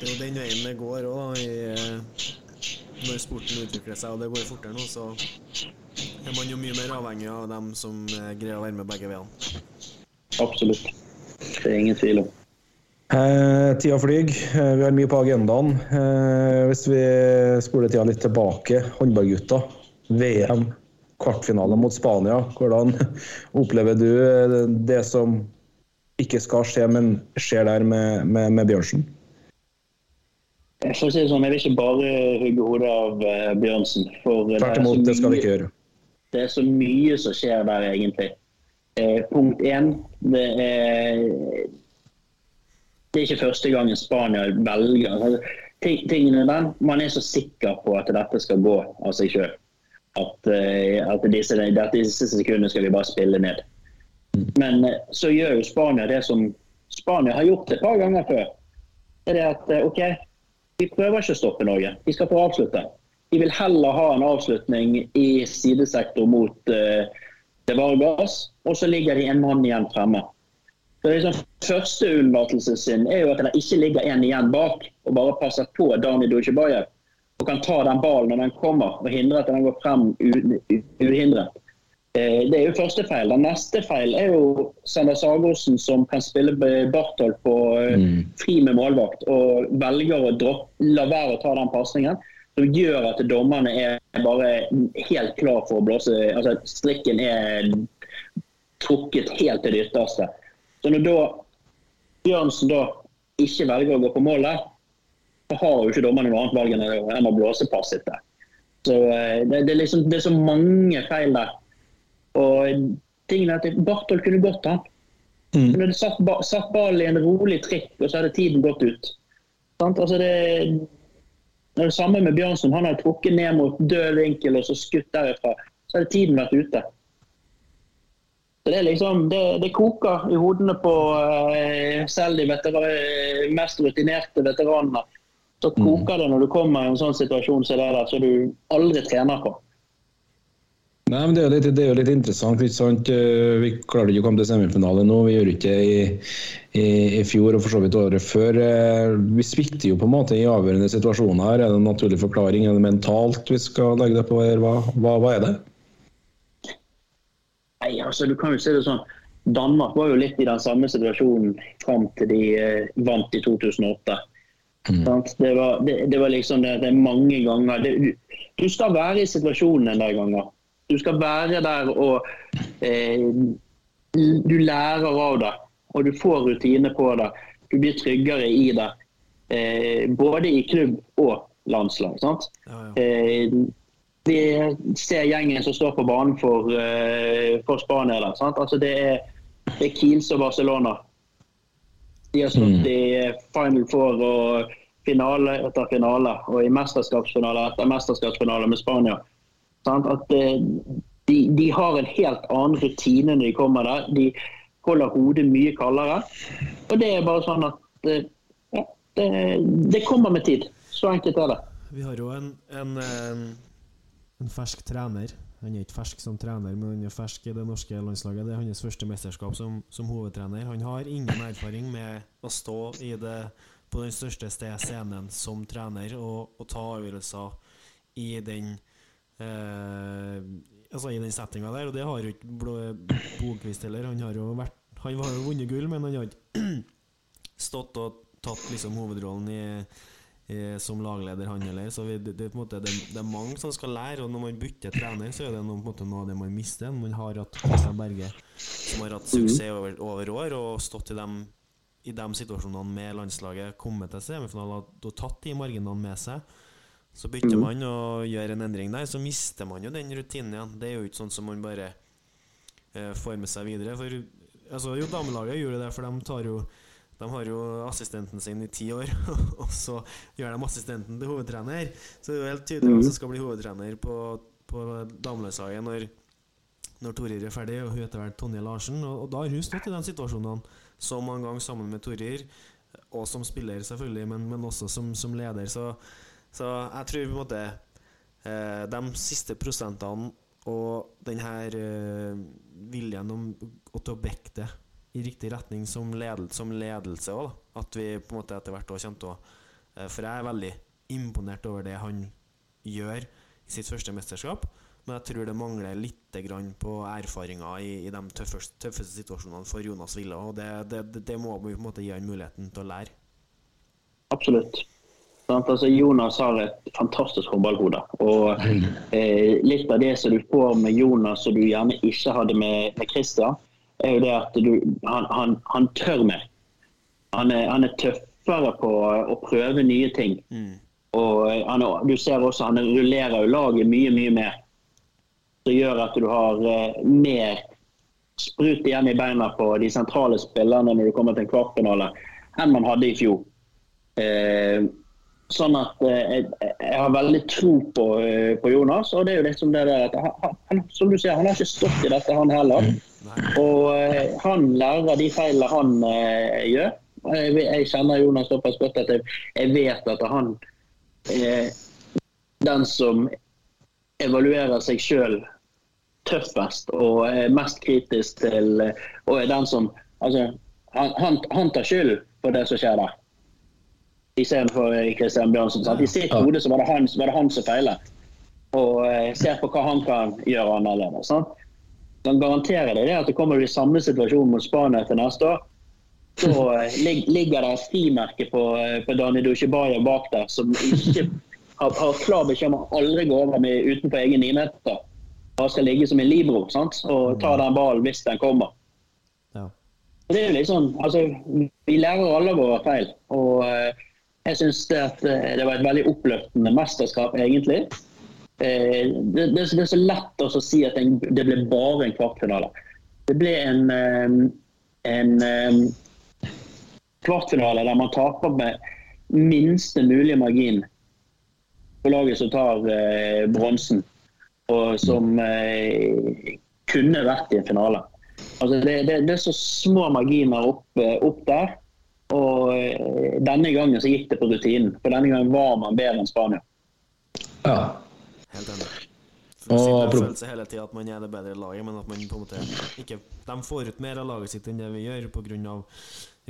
Det er jo den veien det går òg. Når sporten utvikler seg og det går fortere nå, så er man jo mye mer avhengig av dem som greier å være med begge veiene. Absolutt. Det er ingen tvil om. Eh, tida flyr. Eh, vi har mye på agendaen. Eh, hvis vi spoler tida litt tilbake, håndballgutta. VM, kvartfinale mot Spania. Hvordan opplever du eh, det som ikke skal skje, men skjer der med, med, med Bjørnsen? For å si det sånn, Jeg vil ikke bare hugge hodet av uh, Bjørnsen. for Tvert imot, det skal vi ikke gjøre. Det er så mye som skjer der, egentlig. Eh, punkt én det er, det er ikke første gangen Spania velger altså, tingene den, Man er så sikker på at dette skal gå av seg sjøl. At, at disse, disse sekundene skal vi bare spille ned. Men så gjør jo Spania det som Spania har gjort et par ganger før. Det er det at OK, vi prøver ikke å stoppe Norge. De skal få avslutte. De vil heller ha en avslutning i sidesektor mot uh, det Vargas, og så ligger de en mann igjen fremme. Så liksom, Første unnlatelsen sin er jo at det ikke ligger en igjen bak og bare passer på Dani Dushibayev og kan ta den ballen når den kommer og hindre at den går frem uhindret. Det er jo første feil. Den neste feil er jo Sander Sagosen som kan spille Barthold på mm. fri med målvakt og velger å droppe, la være å ta den pasningen. Som gjør at dommerne er bare helt klar for å blåse altså Strikken er trukket helt til det ytterste. Så når da Bjørnsen da ikke velger å gå på målet, så har jo ikke dommerne noe annet valg enn å blåse passet. Så det, det, er liksom, det er så mange feil der. Og tingen er at Barthold kunne gått han. Mm. Men hadde satt, satt ballen i en rolig trikk, og så hadde tiden gått ut. Altså det, det det samme med Bjørnsen. Han har trukket ned mot død vinkel og så skutt derifra. Så hadde tiden vært ute. Så Det liksom, det, det koker i hodene på uh, selv de veteran, mest rutinerte veteranene. Så koker det når du kommer i en sånn situasjon som det der, så du aldri trener på. Nei, men det er, litt, det er jo litt interessant. ikke sant? Vi klarte ikke å komme til semifinale nå. Vi gjorde ikke i, i, i, fjor og for så vidt året før. Vi svikter jo på en måte i avgjørende situasjoner. her. Er det en naturlig forklaring? Er det mentalt vi skal legge det på? Hva, hva, hva er det? Nei, altså Du kan jo se det sånn. Danmark var jo litt i den samme situasjonen fram til de vant i 2008. Mm. Det, var, det, det, var, liksom det, det er mange ganger det, Du skal være i situasjonen en del ganger. Du skal være der og eh, Du lærer av det. Og du får rutine på det. Du blir tryggere i det. Eh, både i klubb og landslag. sant? Ja, ja. Eh, vi ser gjengen som står på banen for, eh, for Spania. Der, sant? Altså det er, det er Kiels og Barcelona. De har stått Mm. i Final Four og finale etter finale, og i mesterskapsfinale etter mesterskapsfinale med Spania. At eh, de, de har en helt annen rutine når de kommer der. De holder hodet mye kaldere. Og det er bare sånn at eh, ja, det, det kommer med tid. Så enkelt er det. Vi har jo en, en, en, en fersk trener. Han er ikke fersk som trener, men han er fersk i det norske landslaget. Det er hans første mesterskap som, som hovedtrener. Han har ingen erfaring med å stå det, på den største scenen som trener og, og ta avgjørelser i den eh, Altså i den settinga der, og det har jo ikke Bogquist heller. Han har jo vært Han har jo vunnet gull, men han har ikke stått og tatt liksom hovedrollen i som lagleder, han heller. Så vi, det, det, måte, det, det er mange som skal lære, og når man bytter trener, så er det noe, måte, noe av det man mister. Man har hatt Christian Berge, som har hatt suksess over, over år, og stått i dem i de situasjonene med landslaget, kommet til semifinalen og tatt de marginene med seg. Så bytter man og gjør en endring der, så mister man jo den rutinen igjen. Det er jo ikke sånn som man bare eh, får med seg videre. For altså, jo, damelaget gjør det, for de tar jo de har jo assistenten sin i ti år, og så gjør de assistenten til hovedtrener. Så det er jo helt tydelig hvem som skal bli hovedtrener på, på damelandslaget når, når Torir er ferdig, og hun heter vel Tonje Larsen. Og, og da har hun stått i de situasjonene så mange ganger sammen med Torir, og som spiller, selvfølgelig, men, men også som, som leder. Så, så jeg tror på en måte eh, de siste prosentene og den her eh, viljen om, å til å backe det i riktig retning som, ledel, som ledelse òg, at vi på en måte etter hvert òg kommer til å eh, For jeg er veldig imponert over det han gjør i sitt første mesterskap, men jeg tror det mangler litt på erfaringer i, i de tøffeste, tøffeste situasjonene for Jonas Villa, og det, det, det må vi på en måte gi han muligheten til å lære. Absolutt. Altså, Jonas har et fantastisk håndballhode. Og eh, litt av det som du får med Jonas som du gjerne ikke hadde med, med Christian, er jo det at du, han, han, han tør mer. Han er, han er tøffere på å prøve nye ting. Og eh, han, du ser også han rullerer jo laget mye, mye mer. Som gjør at du har eh, mer sprut igjen i beina på de sentrale spillerne når du kommer til en kvartfinale, enn man hadde i fjor. Eh, sånn at eh, jeg, jeg har veldig tro på, eh, på Jonas. Og det er jo liksom det der at han, som du sier, han har ikke stått i dette, han heller. Og eh, han lærer de feilene han gjør. Jeg, jeg kjenner Jonas såpass godt at jeg, jeg vet at han er den som evaluerer seg sjøl tøffest og er mest kritisk til Og er den som Altså, han, han, han tar skyld for det som skjer der. Istedenfor Kristian Bjørnsen. Sant? I sitt hode så var det han, var det han som feilet. Og eh, ser på hva han kan gjøre annerledes. Sant? kan garantere deg at det kommer i samme situasjon mot Spania til neste år. Så eh, lig, ligger det et frimerke på, eh, på Dani Dushibaya bak der som ikke har, har klar beskjed om å aldri gå over med utenfor egen nimeter. Bare skal ligge som en libro sant? og ta den ballen hvis den kommer. Ja. Det er jo litt sånn, altså, Vi lærer alle våre feil. og eh, Jeg syns det, eh, det var et veldig oppløftende mesterskap, egentlig. Eh, det, det, er så lett å si at det ble bare en kvartfinale. Det ble en, eh, en kvartfinale der man taper med minste mulige margin på laget som tar bronsen, og som kunne vært i en finale. Altså det, det, det er så små marginer opp, opp der. Og eh, denne gangen så gikk det på rutinen. For denne gangen var man bedre enn Spania. Ja. Helt enig. Og For å pro- føle seg hele tida at man er det bedre laget, men at man på en måte ikke De får ut mer av laget sitt enn det vi gjør, pga.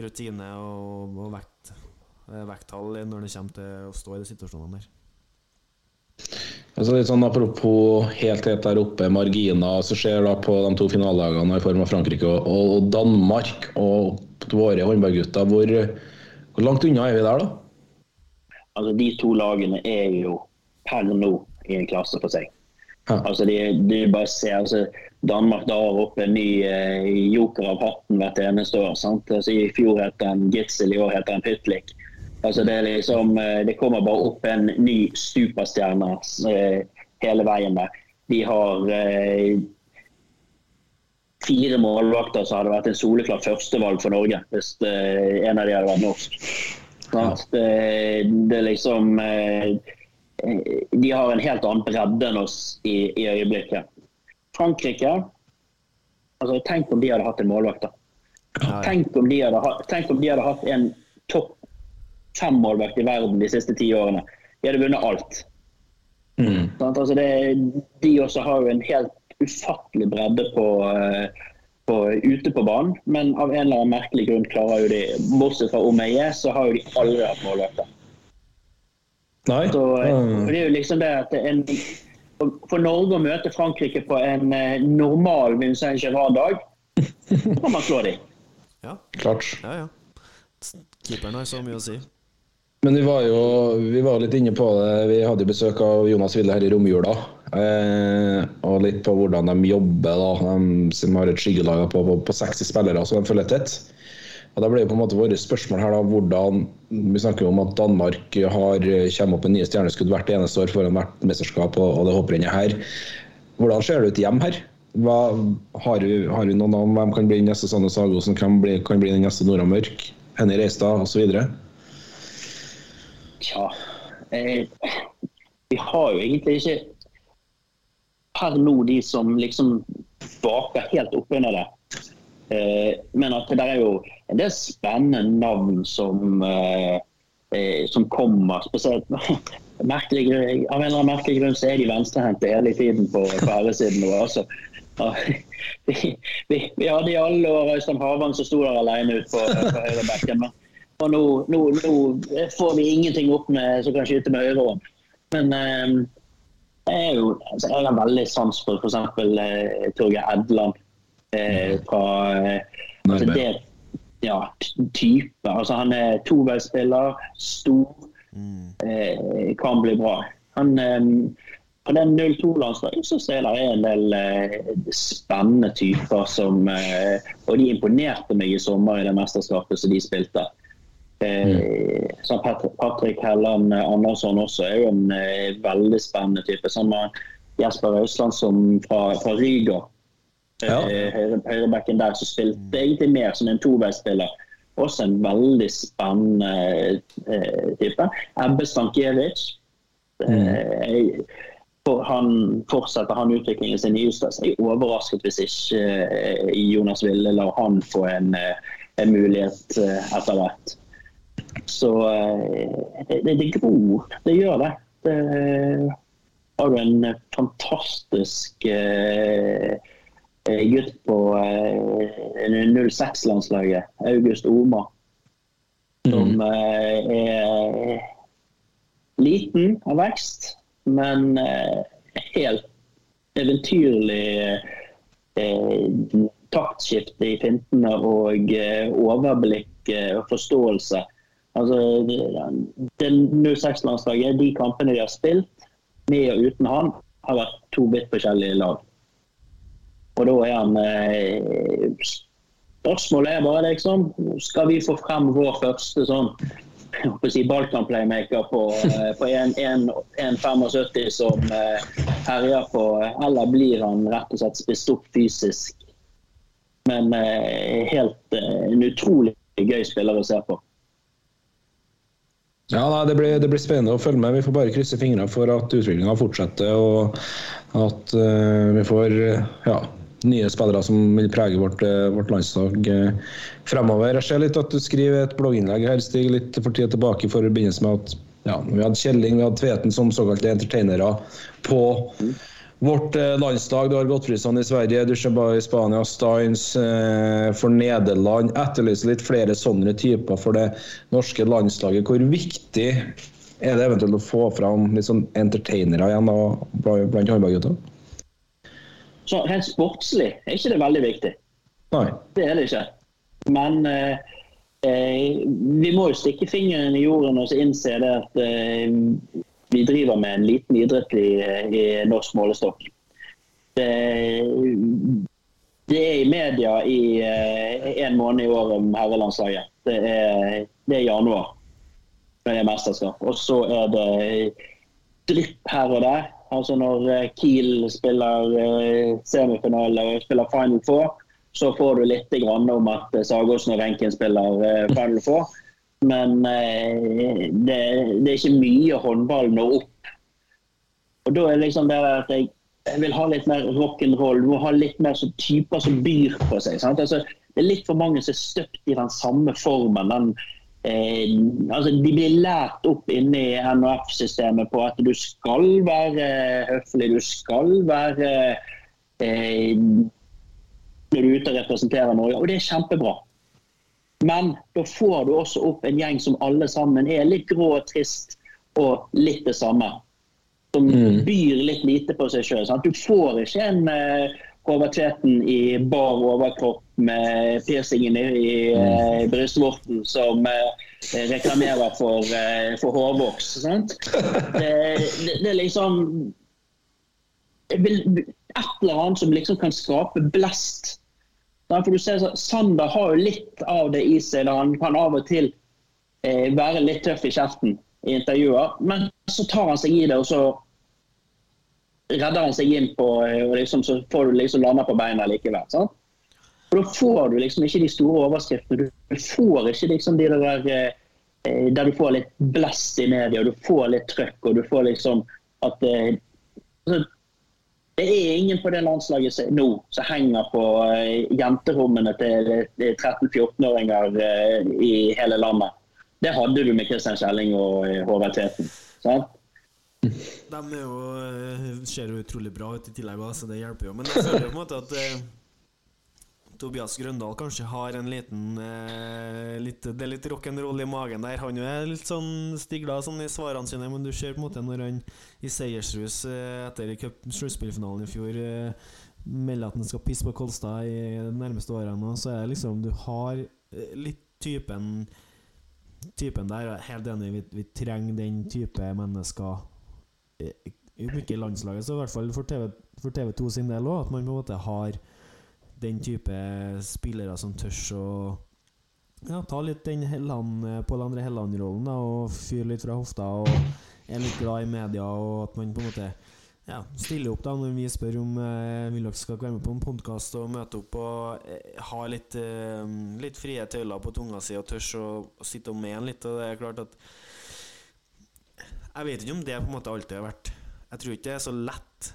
rutine og, og vekt, eh, vekttall når det kommer til å stå i de situasjonene der. Altså litt sånn Apropos helt helt der oppe, marginer som skjer da på de to finalelagene i form av Frankrike og, og Danmark og våre håndballgutter. Hvor, hvor langt unna er vi der, da? Altså De to lagene er jo per nå i en klasse for seg. Ja. Altså de, de bare ser, altså Danmark drar opp en ny eh, joker av hatten hvert eneste år. sant? Altså I fjor het den Gitzel, i år heter den Pytlik. Altså det, liksom, eh, det kommer bare opp en ny superstjerne eh, hele veien der. De har eh, fire målvakter så hadde det vært en soleklart førstevalg for Norge hvis eh, en av de hadde vært norsk. Det, det liksom eh, De har en helt annen bredde enn oss i, i øyeblikket. Frankrike altså Tenk om de hadde hatt en målvakt. da. Tenk om, de hadde, tenk om de hadde hatt en topp fem-målvakt i verden de siste ti årene. De hadde vunnet alt. Sant? Altså det, de også har jo en helt ufattelig bredde på, eh, på, ute på banen, men av en eller annen merkelig grunn klarer jo de Bortsett fra Omeye, så har jo de aldri hatt målvakter. Nei. Så eh, Mm. det er jo liksom det at en, for- Norge å møte Frankrike på en eh, normal Vincent Gerard-dag, så kan man slå dem. Ja, Klart. ja. ja. Keeperen har så mye å si. Men vi var jo vi var litt inne på det. Vi hadde besøk av Jonas Ville her i romjula. Eh, og litt på hvordan de jobber, da. De som har et skyggelag på, på, på 60 spillere som de følger tett. Og Da ble jo på en måte våre spørsmål her da, hvordan Vi snakker jo om at Danmark har, kommer opp med nye stjerneskudd hvert eneste år foran hvert mesterskap og, og det hopprennet her. Hvordan ser det ut hjem her? Hva, har, vi, har vi noen navn? hvem kan bli den neste Sanne Sagosen, hvem bli, kan bli den neste Nora Mørk, Henny Reistad osv.? Tja eh, Vi har jo egentlig ikke per nå de som liksom baker helt oppunder det. Eh, men at det er jo en del spennende navn som, eh, eh, som kommer. Spesielt merkelig, Av en eller annen merkelig grunn så er de venstrehendte hele tiden på, på. Altså. Vi, vi, vi hadde i alle år Øystein Havang som sto der alene ute på, på høyrebekken. Og nå, nå, nå får vi ingenting opp med som kan skyte med høyre hånd. Men eh, jeg, er jo, altså, jeg har veldig sans for f.eks. Eh, Torgeir Edland. Eh, fra eh, altså, det, ja, type. Altså, han er toveisspiller, stor, eh, kan bli bra. Han, eh, på den 02-landslaget så ser jeg det er en del eh, spennende typer som eh, Og de imponerte meg i sommer i det mesterskapet som de spilte. Eh, Som Patrick Helland Andersson også er jo en eh, veldig spennende type. Sammen med Jesper Øysland som fra, fra Ryga. Ja. Eh, høyre, høyrebacken der som spilte egentlig mer som en toveisspiller. Også en veldig spennende eh, type. Ebbe Stankiewicz. Eh, for han fortsetter han utviklingen sin i Ustad. Jeg er overrasket hvis ikke eh, Jonas ville la han få en, eh, en mulighet eh, etter hvert. Så eh, det, det, det gror. Det gjør det. det har du en fantastisk eh, eh, gutt på eh, 06-landslaget, August Oma, som eh, er liten av vekst, men helt eventyrlig eh, taktskifte i fintene og overblikk og forståelse. Altså, det- det 06-landslaget, de kampene de har spilt, med og uten han, har vært to vidt forskjellige lag. Og da er han eh, Spørsmålet er bare liksom Skal vi få frem vår første sånn si Balkan-playmaker på, eh, på 1,75 som eh, herjer på Eller blir han rett og slett spist opp fysisk? Men eh, helt eh, en utrolig gøy spiller å se på. Ja, nei, det, blir, det blir spennende å følge med. Vi får bare krysse fingrene for at utviklinga fortsetter, og at uh, vi får eh, ja, nye spillere som vil prege vårt, eh, vårt landslag uh, fremover. Jeg ser litt at du skriver et blogginnlegg her, Stig, litt for tida tilbake i forbindelse med at ja, vi hadde Kjelling, vi hadde Tveten som såkalte entertainere på vårt eh, landslag. Du har Gottfridsson i Sverige, Duschenba i Spania, Steins eh, for Nederland. Etterlyser litt flere sånne typer for det norske landslaget. Hvor viktig er det eventuelt å få fram litt sånn entertainere igjen da, blant håndballgutta? Så Rent sportslig er ikke det veldig viktig. Nei. Det er det ikke. Men eh, eh, vi må jo stikke fingeren i jorden og innse det at eh, vi driver med en liten idrett i, i norsk målestokk. Det, det er i media i eh, en måned i året om herrelandslaget. Det er, det er januar. når det er mesterskap. Og så er det drypp her og der. Altså Når eh, Kiel spiller eh, semifinale og spiller Final Four, så får du litt om at Sagåsen og Renken spiller Final Four. Men det, det er ikke mye håndball når opp. Og da er liksom det at jeg, jeg vil ha litt mer rock'n'roll. Du må ha litt mer så typer som byr på seg. Altså, det er litt for mange som er støpt i den samme formen. Den, eh, altså, de blir lært opp inne i NHF-systemet på at du skal være høflig, du skal være eh, når du er ute og representerer Norge. Og det er kjempebra. Men da får du også opp en gjeng som alle sammen er litt grå og trist og litt det samme som mm. byr litt lite på seg sjøl. Du får ikke en uh, Håvard Tveten i bar overkropp med piercingen i, i uh, brystvorten som uh, reklamerer for, uh, for hårvoks. Det, det, det, er liksom Et eller annet som liksom kan skape blest. For du ser Sander har jo litt av det i seg. da Han kan av og til være litt tøff i kjeften i intervjuer, men så tar han seg i det, og så redder han seg inn på eh, og liksom, Så får du liksom landa på beina likevel. sant? Og Da får du liksom ikke de store overskriftene. Du får ikke liksom de der eh, eh, der du får litt blest i media, og du får litt trøkk, og du får liksom at eh, altså, Det er ingen på det landslaget nå som henger på eh, jenterommene til 13-14-åringer eh, i hele landet. Det hadde du med Kristian Kjelling og Håvard Teten. Sant? De er jo, eh, ser jo utrolig bra ut i tillegg, så det hjelper jo. Men jeg føler på en måte at eh, Tobias Grøndal kanskje har en liten eh, litt, Det er litt rock'n'roll i magen der. Han er litt sånn stigla sånn i svarene sine, men du ser på en måte når han i seiersrus eh, etter sluttspillfinalen i fjor eh, melder at han skal pisse på Kolstad i de nærmeste årene, så er det liksom Du har eh, litt typen Typen der, jeg er helt enig, vi, vi trenger den type mennesker om ikke landslaget, så i hvert fall for, TV, for TV2 sin del òg, at man på en måte har den type spillere som tør å ja, ta litt den Helland, Pål André Helland-rollen og fyre litt fra hofta og er litt glad i media, og at man på en måte ja, stiller opp da når vi spør om eh, vil dere skal være med på en podkast og møte opp og eh, ha litt, eh, litt frie tøyler på tunga si og tør å, å sitte og mene litt. Og det er klart at jeg vet ikke om det på en måte alltid har vært Jeg tror ikke det er så lett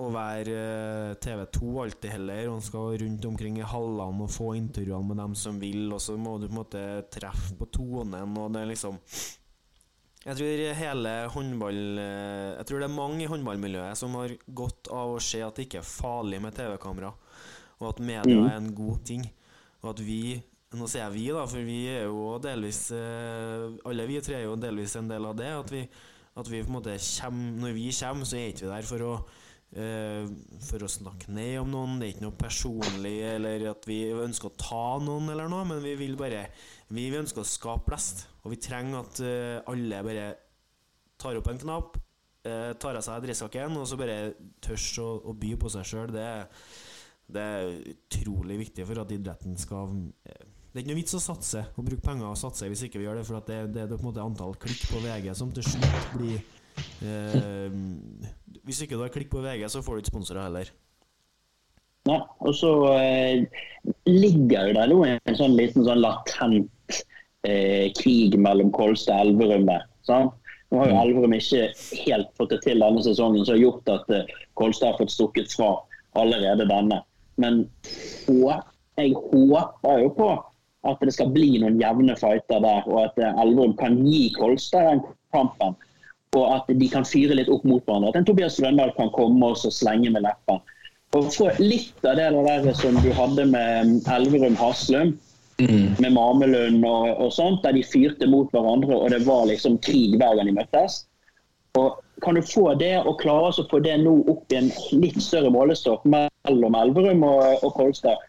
å være eh, TV2 alltid heller. Og skal rundt omkring i hallene og få intervjuene med dem som vil, og så må du på en måte treffe på tonen, og det er liksom jeg tror hele håndball eh, Jeg tror det er mange i håndballmiljøet som har godt av å se at det ikke er farlig med TV-kamera, og at media mm. er en god ting. Og at vi Nå sier jeg vi, da, for vi er jo delvis eh, Alle vi tre er jo delvis en del av det. At vi at vi på en måte kommer, Når vi kommer, så er ikke vi der for å for å snakke ned om noen. Det er ikke noe personlig eller at vi ønsker å ta noen, eller noe men vi vil bare Vi ønsker å skape blest. Og vi trenger at uh, alle bare tar opp en knapp, uh, tar av seg dressjakken og så bare tør å, å, by på seg sjøl. Det, det, er utrolig viktig for at idretten skal det er ikke noe vits å satse og bruke penger og satse hvis ikke vi gjør det, for det, det, er på en måte antall klikk på VG som til slutt blir eh, Hvis ikke du har klikk på VG, så får du ikke sponsorer heller. Nei, og så eh, ligger det der en sånn liten sånn latent eh, krig mellom Kolstad og Elverum der. Sant? Nå har jo mm. Elverum ikke helt fått det til denne sesongen, som har gjort at eh, Kolstad har fått stukket fra allerede denne. Men jeg håper jo på at det skal bli noen jevne fighter der, og at eh, Elverum kan gi Kolstad den kampen. Og at de kan fyre litt opp mot hverandre. At en Tobias Røndal kan komme og slenge med leppen. Og få litt av det der som de hadde med Elverum Haslum, mm. med Mamelund og, og, sånt, der de fyrte mot hverandre, og det var liksom krig hver gang de møttes. Og kan du få det, og klare å få det nå opp i en litt større målestokk mellom Elverum og, og Kolstad,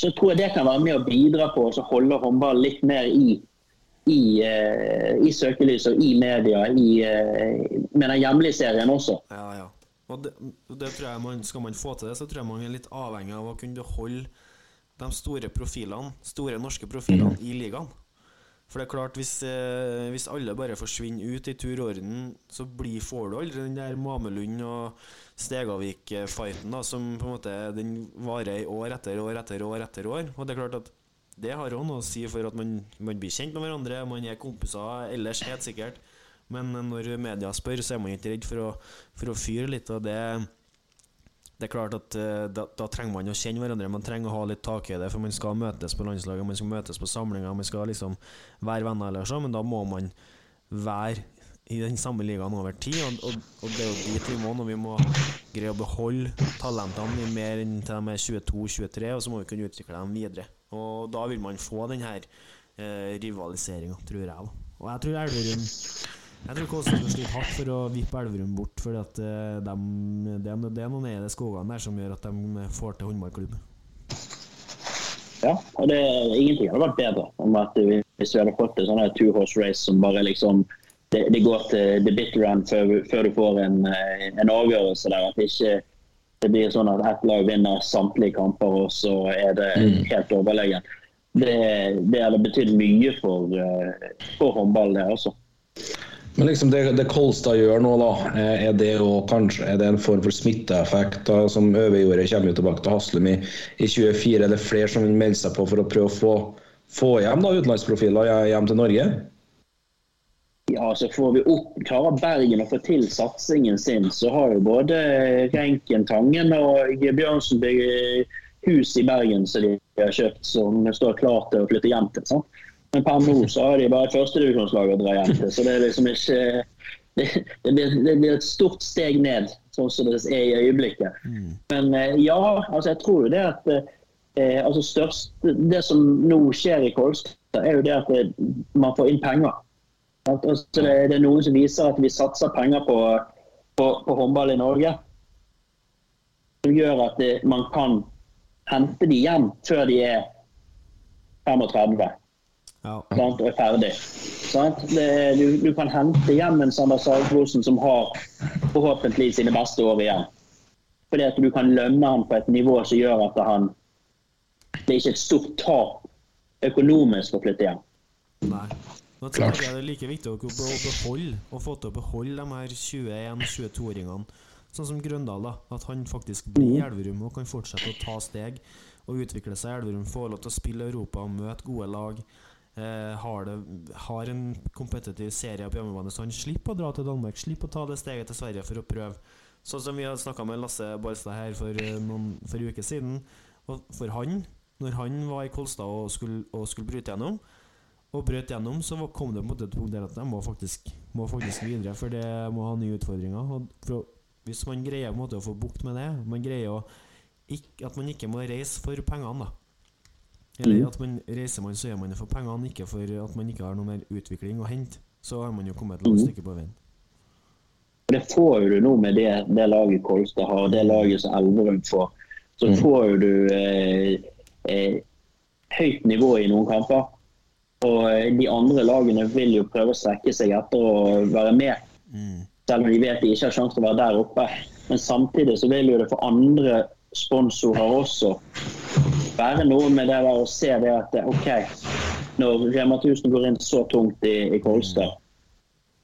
så tror jeg det kan være med å bidra på å holde håndball litt mer i, i, uh, i søkelyset og i media i, uh, med den hjemlige serien også. Ja, ja. Og det, det, tror jeg man, Skal man få til det, så tror jeg man er litt avhengig av å kunne beholde de store profilene, store norske profilene, mm. i ligaen. For det er klart, hvis, eh, hvis alle bare forsvinner ut i tur og orden, så blir, får du aldri den der Mamelund og Stegavik-fighten da, som på en måte den varer i år etter år etter år etter år. Og det er klart at det har òg noe å si for at man, man blir kjent med hverandre, man er kompiser ellers, helt sikkert. Men når media spør, så er man ikke redd for å, for å fyre litt. Og det, det er klart at eh, da, da, trenger man å kjenne hverandre. Man trenger å ha litt tak i det, for man skal møtes på landslaget, man skal møtes på samlinger, man skal liksom være venner eller så, men da må man være i den samme ligaen over tid. Og, og, og, det er jo dit vi må når vi må greie å beholde talentene mer enn til de er 22-23, og så må vi kunne utvikle dem videre. Og da vil man få den her eh, rivaliseringa, tror jeg. Da. Og jeg tror Elverum jeg tror Kåsen skal slite hardt for å vippe Elverum bort, for uh, de, det, det, er noen i skogene der som gjør at de får til håndballklubb. Ja, og det, ingenting hadde vært bedre om at vi, hvis vi hadde fått et sånn two horse race som bare liksom det, det går til the bitter end før, før du får en, eh, en, avgjørelse der. At det ikke det blir sånn at ett lag vinner samtlige kamper, og så er det mm. helt overlegen. Det, det hadde betydd mye for, eh, for håndball, det også. Men liksom det, det Kolstad gjør nå, da, eh, er det, kanskje, er det en form for smitteeffekt? da, som Øverjordet kommer jo tilbake til Haslum i, i 24. Er det flere som vil melde seg på for å prøve å få, få hjem da, utenlandsprofiler hjem til Norge? Ja, så får vi opp, Klarer Bergen å få til satsingen sin, så har jo både Renken, Tangen og Bjørnsen bygget hus i Bergen som de har kjøpt, som står klart til å flytte hjem til. Sant? Men per nå så har de bare et førstedivisjonslag å dra hjem til. Så det er liksom ikke det, det, blir, det, blir, et stort steg ned, sånn som det er i øyeblikket. Men eh, ja, altså jeg tror jo det at eh, altså størst, Det som nå skjer i Kolstad, er jo det at eh, man får inn penger. Altså det, det, er noen som viser at vi satser penger på, på, på håndball i Norge. Som gjør at man kan hente de hjem før de er 35 ja. og er ferdig. Det, du, du, kan hente hjem en Sander Sagbrosen som har forhåpentlig sine beste år igjen. Fordi at du kan lønne ham på et nivå som gjør at han Det er ikke et stort tap økonomisk å flytte hjem. Nei. Nå tror jeg det er like viktig å beholde og få til å beholde de her 21-22-åringene. Sånn som Grøndal, da, at han faktisk blir i mm. Elverum og kan fortsette å ta steg og utvikle seg i Elverum. Få lov til å spille Europa møte gode lag. Eh, har, det, har, en kompetitiv serie på hjemmebane, så han slipper å dra til Danmark. Slipper å ta det steget til Sverige for å prøve. Sånn som vi har snakka med Lasse Barstad her for eh, noen for uker siden. Og for han, når han var i Kolstad og skulle, og skulle bryte gjennom, og brøt gjennom, så kom det på et punkt der at de må faktisk, må faktisk videre, for det må ha nye utfordringer. Og hvis man greier måte, å få bukt med det, man greier å, ikke, at man ikke må reise for pengene, da eller mm. at man reiser man, så gjør man det for pengene, ikke for at man ikke har noe mer utvikling å hente. Så har man jo kommet et langt mm. stykke på veien. Det får du nå med det, det laget Kolstad har, det laget som Elverum får. Så mm. får du eh, eh, høyt nivå i noen kamper. Og eh, de andre lagene vil jo prøve å strekke seg etter å være med. Mm. Selv om de vet de ikke har sjanse til å være der oppe. Men samtidig så vil jo det for andre sponsorer også være noe med det å se det at OK, når Rema 1000 går inn så tungt i, i Kolstad,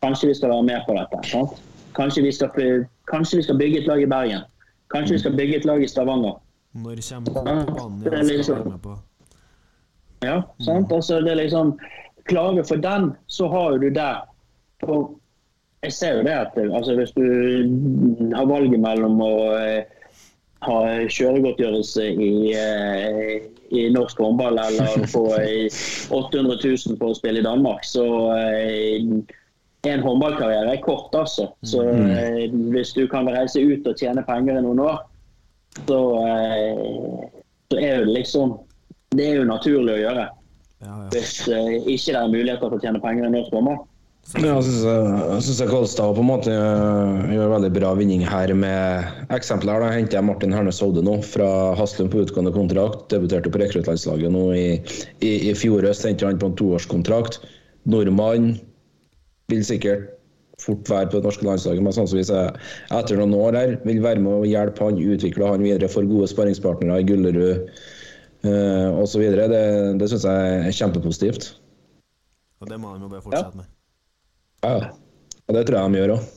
kanskje vi skal være med på dette. Sant? Kanskje vi, skal, kanskje vi skal bygge et lag i Bergen. Kanskje vi skal bygge et lag i Stavanger. Når kommer Kompania liksom? Ja, sant. Altså, det er liksom Klager for den, så har du der for Jeg ser jo det at altså, hvis du har valget mellom å eh, ha kjøregodtgjørelse i, eh, i norsk håndball eller få 800 000 for å spille i Danmark, så eh, en håndballkarriere er kort, altså. Så mm. hvis du kan reise ut og tjene penger i noen år, så, så er det liksom Det er jo naturlig å gjøre. Ja, ja. Hvis ikke det er muligheter for å tjene penger i norsk håndball. Ja, jeg syns Kolstad på en måte eh, gjør veldig bra vinning her med eksempler. Da henter jeg Martin Hernes Hovde nå fra Haslum på utgående kontrakt. Debuterte på rekruttlandslaget nå i, i, i fjor høst. Henter han på en toårskontrakt. Nordmann vil sikkert fort være på det norske landslaget, men sannsynligvis etter noen år her vil være med å hjelpe han, utvikle han videre, for gode sparringspartnere i Gullerud uh, osv. Det, det syns jeg er kjempepositivt. Og det må de jo bare fortsette med. Ja, og det tror jeg de gjør òg.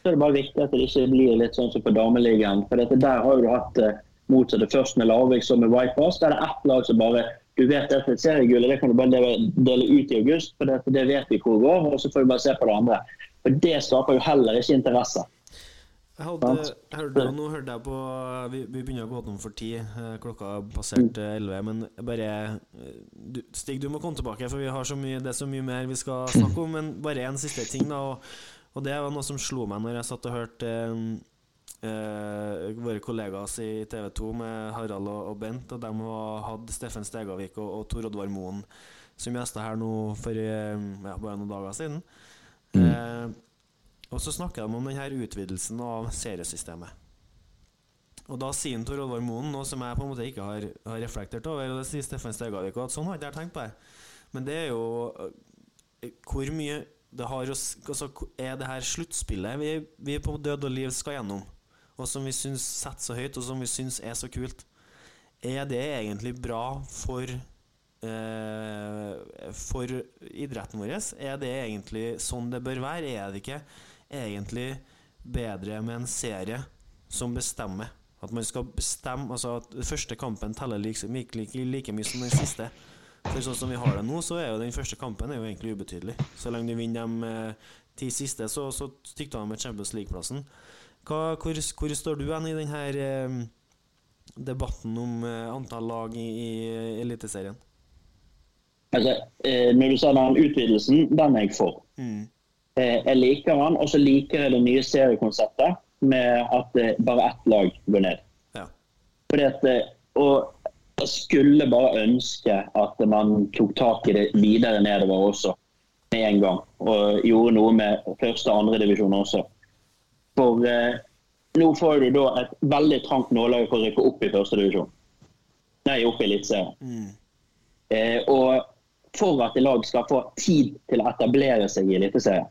Så er det bare viktig at det ikke blir litt sånn som på dameligaen. For dette der har du hatt eh, motsatte først med Larvik som med Vipers. Der er det ett lag som bare Du vet at et seriegull det kan du bare dele, dele ut i august, for det, det vet vi hvor det går. Og så får du bare se på det andre. For det skaper jo heller ikke interesse. Jeg hadde, hørte, nå hørte jeg på Vi, vi begynner å gå tom for tid. eh, Klokka har passert eh, 11. Men bare eh, du, Stig, du må komme tilbake, for vi har så mye, det er så mye mer vi skal snakke om. Men bare en siste ting, da. Og, og det var noe som slo meg når jeg satt og hørte eh, våre kollegaer i TV 2 med Harald og, og Bent. Og de hadde Steffen Stegavik og, og Tor Oddvar Moen som gjester her nå for ja, bare noen dager siden. Eh, og så snakker de om denne utvidelsen av seriesystemet. Og da sier han Tor Olvar Moen noe som jeg på en måte ikke har, har reflektert over, og det sier Steffen Stegavik òg, at sånn har ikke jeg tenkt på det. Men det er jo øh, hvor mye det har å altså, Er det her sluttspillet vi, vi på død og liv skal gjennom, og som vi syns setter så høyt, og som vi syns er så kult, er det egentlig bra for eh, for idretten vår? Er det egentlig sånn det bør være? Er det ikke egentlig bedre med en serie som bestemmer? At man skal bestemme Altså at første kampen teller like, like, like, like mye som den siste. For sånn som vi har det nå, så er jo den første kampen er jo egentlig ubetydelig. Så lenge du vinner de eh, ti siste, så, så stikker du av med Champions League-plassen. Hvor, hvor står du hen i denne eh, debatten om eh, antall lag i, i Eliteserien? Altså, eh, når du sa den utvidelsen, den er jeg for. Mm. Eh, jeg liker den, og så liker jeg det nye seriekonseptet med at eh, bare ett lag går ned. Ja. Fordi at, eh, og jeg skulle bare ønske at man tok tak i det videre nedover også med en gang. Og gjorde noe med første og andre divisjon også. For eh, nå får du da et veldig trangt nålag for å rykke opp i første divisjon. Nei, opp i Eliteserien. Mm. Eh, og for at et lag skal få tid til å etablere seg i Eliteserien.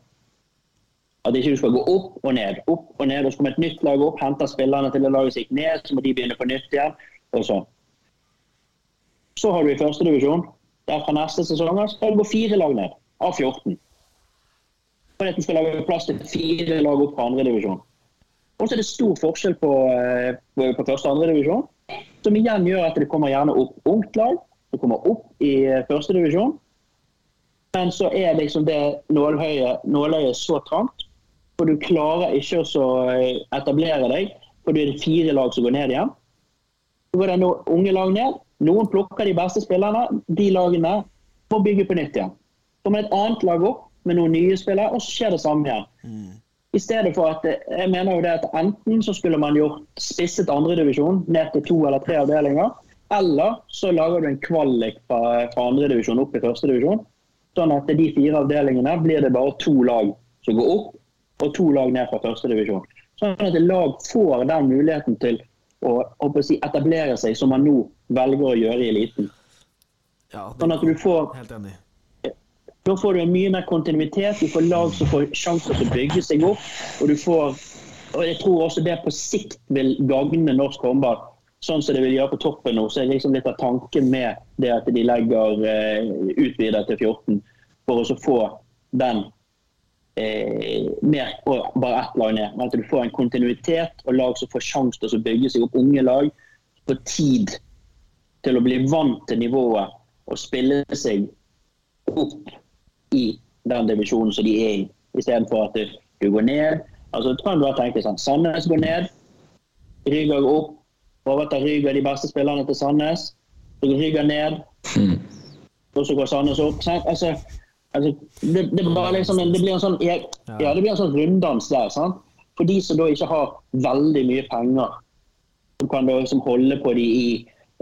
At ikke du skal gå opp og ned, opp og ned, og så kommer et nytt lag opp, henter spillerne til det laget som gikk ned, så må de begynne på nytt igjen. og sånn. Så har du i første divisjon, der fra neste sesong skal det gå fire lag ned av 14. Fordi at du skal lage plass til fire lag opp fra andre divisjon. Og så er det stor forskjell på, eh, på, på første og andre divisjon, som igjen gjør at det kommer gjerne opp ungt lag. Det kommer opp i eh, første divisjon. Men så er liksom det nåløyet så trangt, for du klarer ikke å eh, etablere deg, for det er fire lag som går ned igjen. Så går det noen unge lag ned. Noen plukker de beste spillerne. De lagene må bygge på nytt igjen. Så kommer et annet lag opp med noen nye spillere, og så skjer det samme igjen. I stedet for at eh, jeg mener jo det at Enten så skulle man gjort spisset andredivisjon ned til to eller tre avdelinger. Eller så lager du en kvalik fra, fra andredivisjon opp i førstedivisjon. Sånn at de fire avdelingene blir det bare to lag som går opp, og to lag ned fra førstedivisjon. Sånn at et lag får den muligheten til å, å si, etablere seg, som man nå velger å gjøre i eliten. Ja, det- Sånn at du får Helt enig. da får du en mye mer kontinuitet. Du får lag som får sjanser til å bygge seg opp. Og du får og jeg tror også det på sikt vil gagne norsk håndball. Sånn som det vil gjøre på toppen nå, så er liksom litt av tanken med det at de legger eh, utvidet til 14, for å så få den eh, mer og bare ett lag ned. Men at du får en kontinuitet og lag som får sjanse til å bygge seg opp. Unge lag får tid til å bli vant til nivået og spille seg opp i den divisjonen som de er i, istedenfor at du, du går ned. Altså, du kan bare tenke sånn, Sandnes går ned, Ryga går opp, overtar Ryga de beste spillerne til Sandnes. Så går Ryga ned, og så går Sandnes opp. sant? Altså, altså, det, det, bare liksom en, det blir en sånn ja, det blir en sånn runddans der. sant? For de som da ikke har veldig mye penger, som kan da liksom holde på de i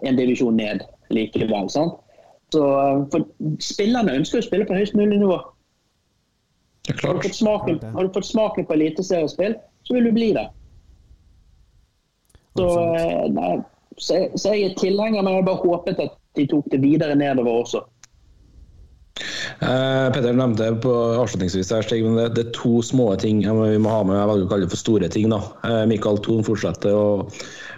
en divisjon ned likevel. sant? Så eh, for Spillerne ønsker å spille på høyest mulig nivå. Har du fått smaken, har du fått smaken på eliteseriespill, så vil du bli det. Så, eh, nei, så, jeg, så jeg er tilhenger, men jeg har bare håpet at de tok det videre nedover også. Eh, Petter nevnte på avslutningsvis her, Stig, men det, det er to små ting vi må ha med. Jeg velger å kalle det for store ting. da. Eh, Mikael Thon fortsetter å,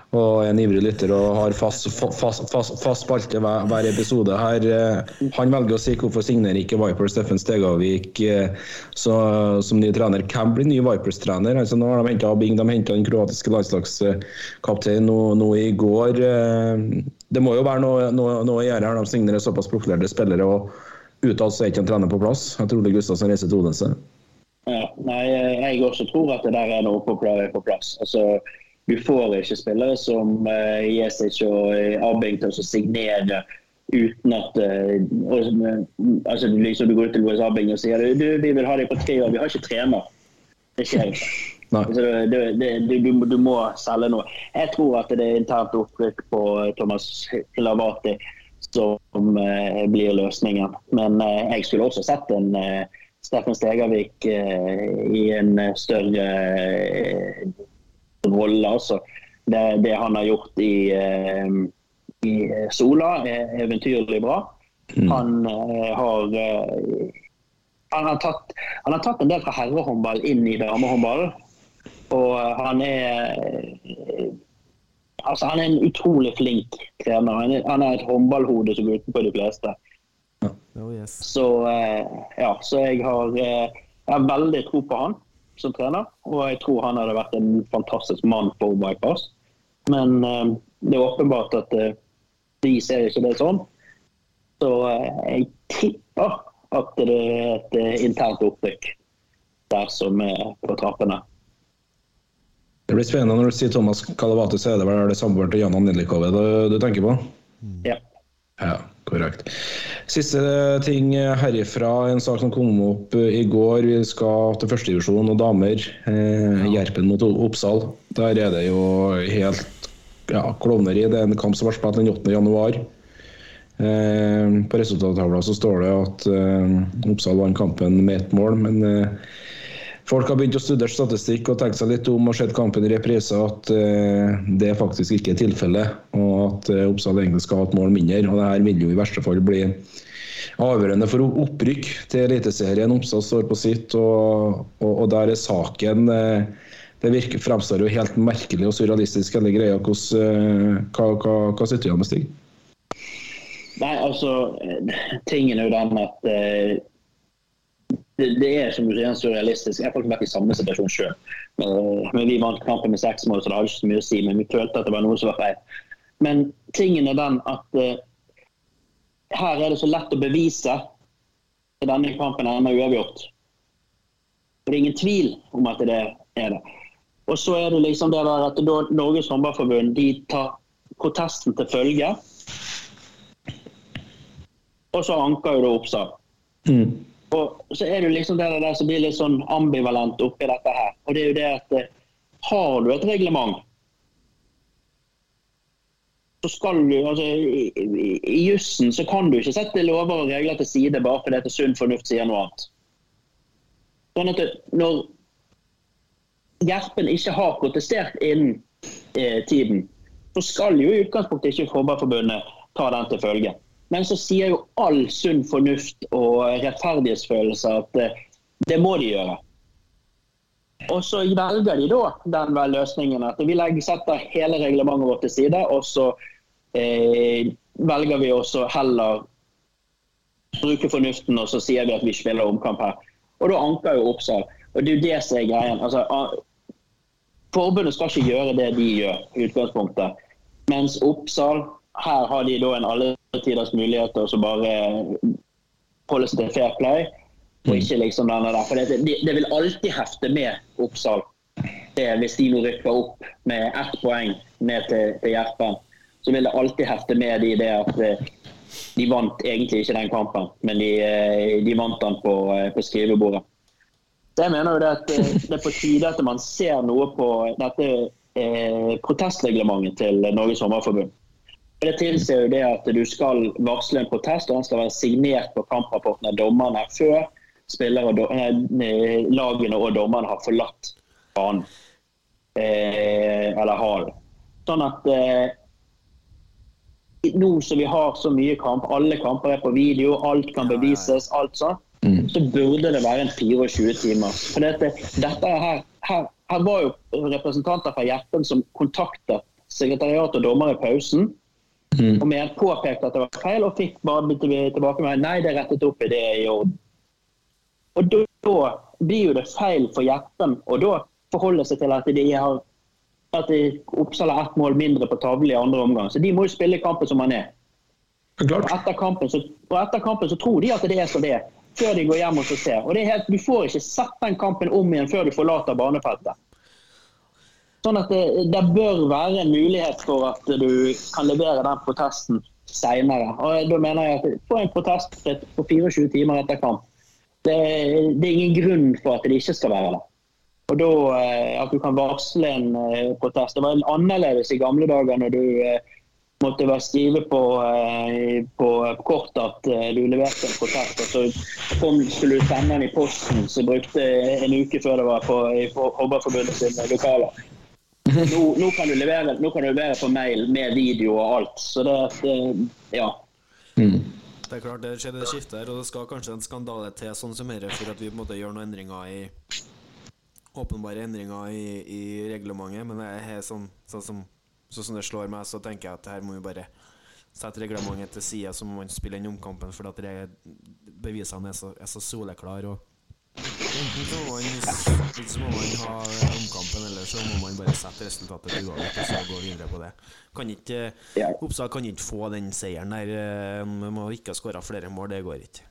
og en ivrig lytter og har fast, fast, fast, fast spalte hver, hver, episode her. Eh, han velger å si hvorfor signerer ikke Vipers Steffen Stegavik så, som ny trener. Hvem blir ny Vipers-trener? Altså, nå har de henta Abing, de henta den kroatiske landslagskapteinen nå, nå, i går. Det må jo være noe, noe, noe å gjøre her. De signerer såpass profilerte spillere. og Utad så er ikke en trener på plass. Jeg tror det er Gustavsen reiser til Odense. Ja, nei, jeg også tror at det der er noe på, plass. Altså, du får ikke spillere som uh, Jesic og uh, Abing til å signere uten at uh, altså, liksom Du går ut til Louis Abing og sier du, vi vil ha deg på tre år, vi har ikke trener. Det skjer ikke. Altså, det, det, det, du, du, må selge noe. Jeg tror at det er internt opprykk på Thomas Hilavati som uh, blir løsningen. Men uh, jeg skulle også sett en uh, Steffen Stegervik i en større rolle. Altså. Det, det, han har gjort i, eh, i Sola, er eventyrlig bra. Mm. Han har han har, tatt, han har, tatt, en del fra herrehåndball inn i damehåndballen. Og han er Altså, han er en utrolig flink trener. Han, er, han har et håndballhode som er utenpå de fleste. Oh, yes. Så, ja, så jeg har, jeg har veldig tro på han som trener. Og jeg tror han hadde vært en fantastisk mann for Bypass. Men uh, det er åpenbart at uh, de ser ikke det sånn. Så uh, jeg tipper at det er et internt opprykk der som er på trappene. Det blir spennende når du sier Thomas Kalavate, så er det vel det samboeren til Jan Nidlikove du, du tenker på? Ja. Ja, korrekt. Siste ting herifra, en sak som kom opp i går. Vi skal til førstedivisjon og damer. Eh, Gjerpen mot Oppsal. Der er det jo helt ja, klovneri. Det er en kamp som ble spilt den 8. januar. Eh, på resultattavla så står det at eh, Oppsal vant kampen med ett mål, men eh, folk har begynt å studere statistikk og tenkt seg litt om og sett kampen i reprise at uh, det faktisk ikke er tilfellet. Og at uh, Oppsal egentlig skal ha et mål mindre. og det her vil jo i verste fall bli avgjørende for opprykk til Eliteserien. Oppsal står på sitt, og, og, og der er saken uh, Det virker, fremstår jo helt merkelig og surrealistisk, hele greia. Hvordan, hva, hva, hva sitter du igjen med, Stig? Nei, altså, Tingen er jo den at det, det, er som du sier, surrealistisk. Jeg har vært i samme situasjon sjøl. Men vi vant kampen med seks mål, så det hadde ikke så mye å si. Men vi følte at det var noe som var feil. Men tingen er den at uh, her er det så lett å bevise at denne kampen er uavgjort. uavgjort. Det er ingen tvil om at det er det. Og så er det liksom det der at Norges Håndballforbund de tar protesten til følge. Og så anker jo det Oppsal. Mm. Og så er det liksom det der som blir litt sånn ambivalent oppi dette her. Og det er jo det at eh, har du et reglement, så skal du altså I, i, i jussen så kan du ikke sette lover og regler til side bare fordi at sunn fornuft sier noe annet. Sånn at når Gjerpen ikke har protestert innen eh, tiden, så skal jo i utgangspunktet ikke Fotballforbundet ta den til følge. Men så sier jo all sunn fornuft og rettferdighetsfølelse at eh, det må de gjøre. Og så velger de da den løsningen at vi setter hele reglementet vårt til side, og så eh, velger vi også heller bruke fornuften, og så sier vi at vi spiller omkamp her. Og da anker jo Oppsal. Og det er jo det som er greien. Altså, forbundet skal ikke gjøre det de gjør i utgangspunktet. Mens Oppsal her har de da en alle tiders mulighet til å bare holde seg til fair play. Og ikke liksom denne der. For det, det, vil alltid hefte med Oppsal. Det, hvis de nå rykker opp med ett poeng ned til, til Jerpen. så vil det alltid hefte med de det at eh, de vant egentlig ikke den kampen, men de, eh, de vant den på, eh, på, skrivebordet. Så jeg mener jo det at det er på tide at man ser noe på dette eh, protestreglementet til Norges Sommerforbund. Det tilsier jo det at du skal varsle en protest, og den skal være signert på kamprapporten av dommerne før spillere, eh, lagene og dommerne har forlatt banen. Eh, eller hallen. Sånn at eh, nå som vi har så mye kamp, alle kamper er på video, alt kan bevises, alt sånn, mm. så burde det være en 24 timer. For dette, dette her, her, her var jo representanter fra Gjerpen som kontaktet sekretariat og dommer i pausen. Og vi påpekte at det var feil, og fikk bare tilbake med nei, det er rettet opp i det i orden. Og da, da blir jo det feil for Jeppen og da forholde seg til at de har at de- Oppsal har ett mål mindre på tavlen i andre omgang. Så de må jo spille kampen som han er. Klart. Og etter kampen, så, og etter kampen så tror de at det er som det er, før de går hjem og så ser. Og det er helt, Du får ikke sett den kampen om igjen før du forlater banefeltet. Sånn at det, det bør være en mulighet for at du kan levere den protesten seinere. Da mener jeg at få en protest på 24 timer etter kamp. Det, det er ingen grunn for at det ikke skal være det. Og da eh, At du kan varsle en eh, protest. Det var annerledes i gamle dager når du eh, måtte være skrive på, på kort at du leverte en protest, og så kom, skulle du sende den i posten, så brukte en uke før det var på, på Hobberforbundet sine lokaler. Nå, nå, kan du levere, nå kan du levere på mail med video og alt. Så det, det ja. Det er klart det skjedde et skifte her, og det skal kanskje en skandale til sånn som dette for at vi på en måte gjør noen endringer i Åpenbare endringer i, i reglementet, men det er sånn, sånn, som, sånn som det slår meg, så tenker jeg at her må vi bare sette reglementet til side, så må man spille den omkampen, for at det, bevisene er så, er så soleklare. og Enten så må, man, så må man ha omkampen, eller så må man bare sette resultatet til uavgjort og så gå videre på det. Kan ikke, Oppsal kan ikke få den seieren der. Man må ikke ha skåra flere mål, det går ikke.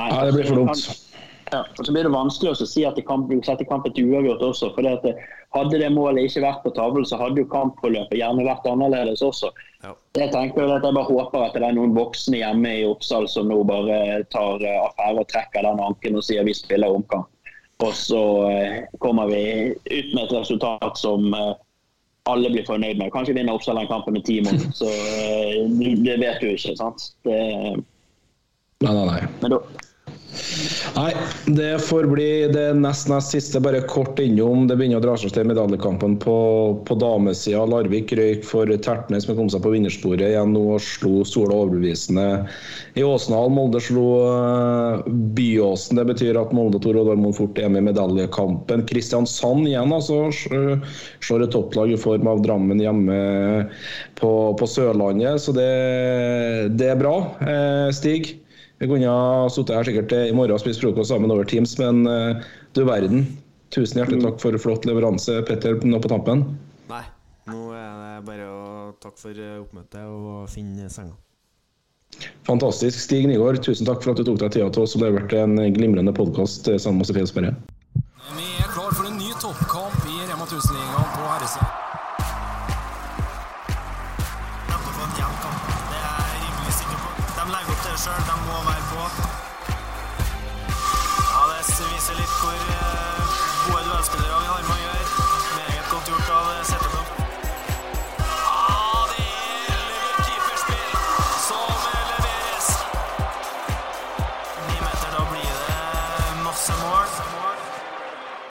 Nei, det blir for dumt. Ja, og så blir det vanskelig å si at de kan sette kampen til uavgjort også. for det det, Hadde det målet ikke vært på tavlen, så hadde jo kampforløpet gjerne vært annerledes også. Ja. Jeg tenker at jeg bare håper at det er noen voksne hjemme i Oppsal som nå bare tar eh, affære og trekker den anken og sier vi spiller omkamp. Og så eh, kommer vi ut med et resultat som eh, alle blir fornøyd med. Kanskje vinner Oppsal den kampen med ti mål. Så eh, det vet du ikke. sant? Det, Nei, nei, nei. Nei, det får bli det nest nest siste. Bare kort innom. Det begynner å dra seg til medaljekampen på, på damesida. Larvik røyk for Tertnes, som kom seg på vinnersporet igjen nå og slo Sola overbevisende i Åsendal. Molde slo uh, Byåsen. Det betyr at Molde og Tor Oddvar Moen fort er med i medaljekampen. Kristiansand igjen altså slår et topplag i form av Drammen hjemme på, på Sørlandet, så det, det er bra. Eh, Stig? Vi kunne ha sittet her sikkert i morgen og spist frokost sammen over Teams, men eh, du verden. Tusen hjertelig takk for flott leveranse, Petter, nå på tampen. Nei, nå er det bare å takke for eh, oppmøtet og finne senga. Fantastisk. Stig Nygaard, tusen takk for at du tok deg tida til oss. og Det har vært en glimrende podkast sammen med Sofie Sperre. Vi er klar for en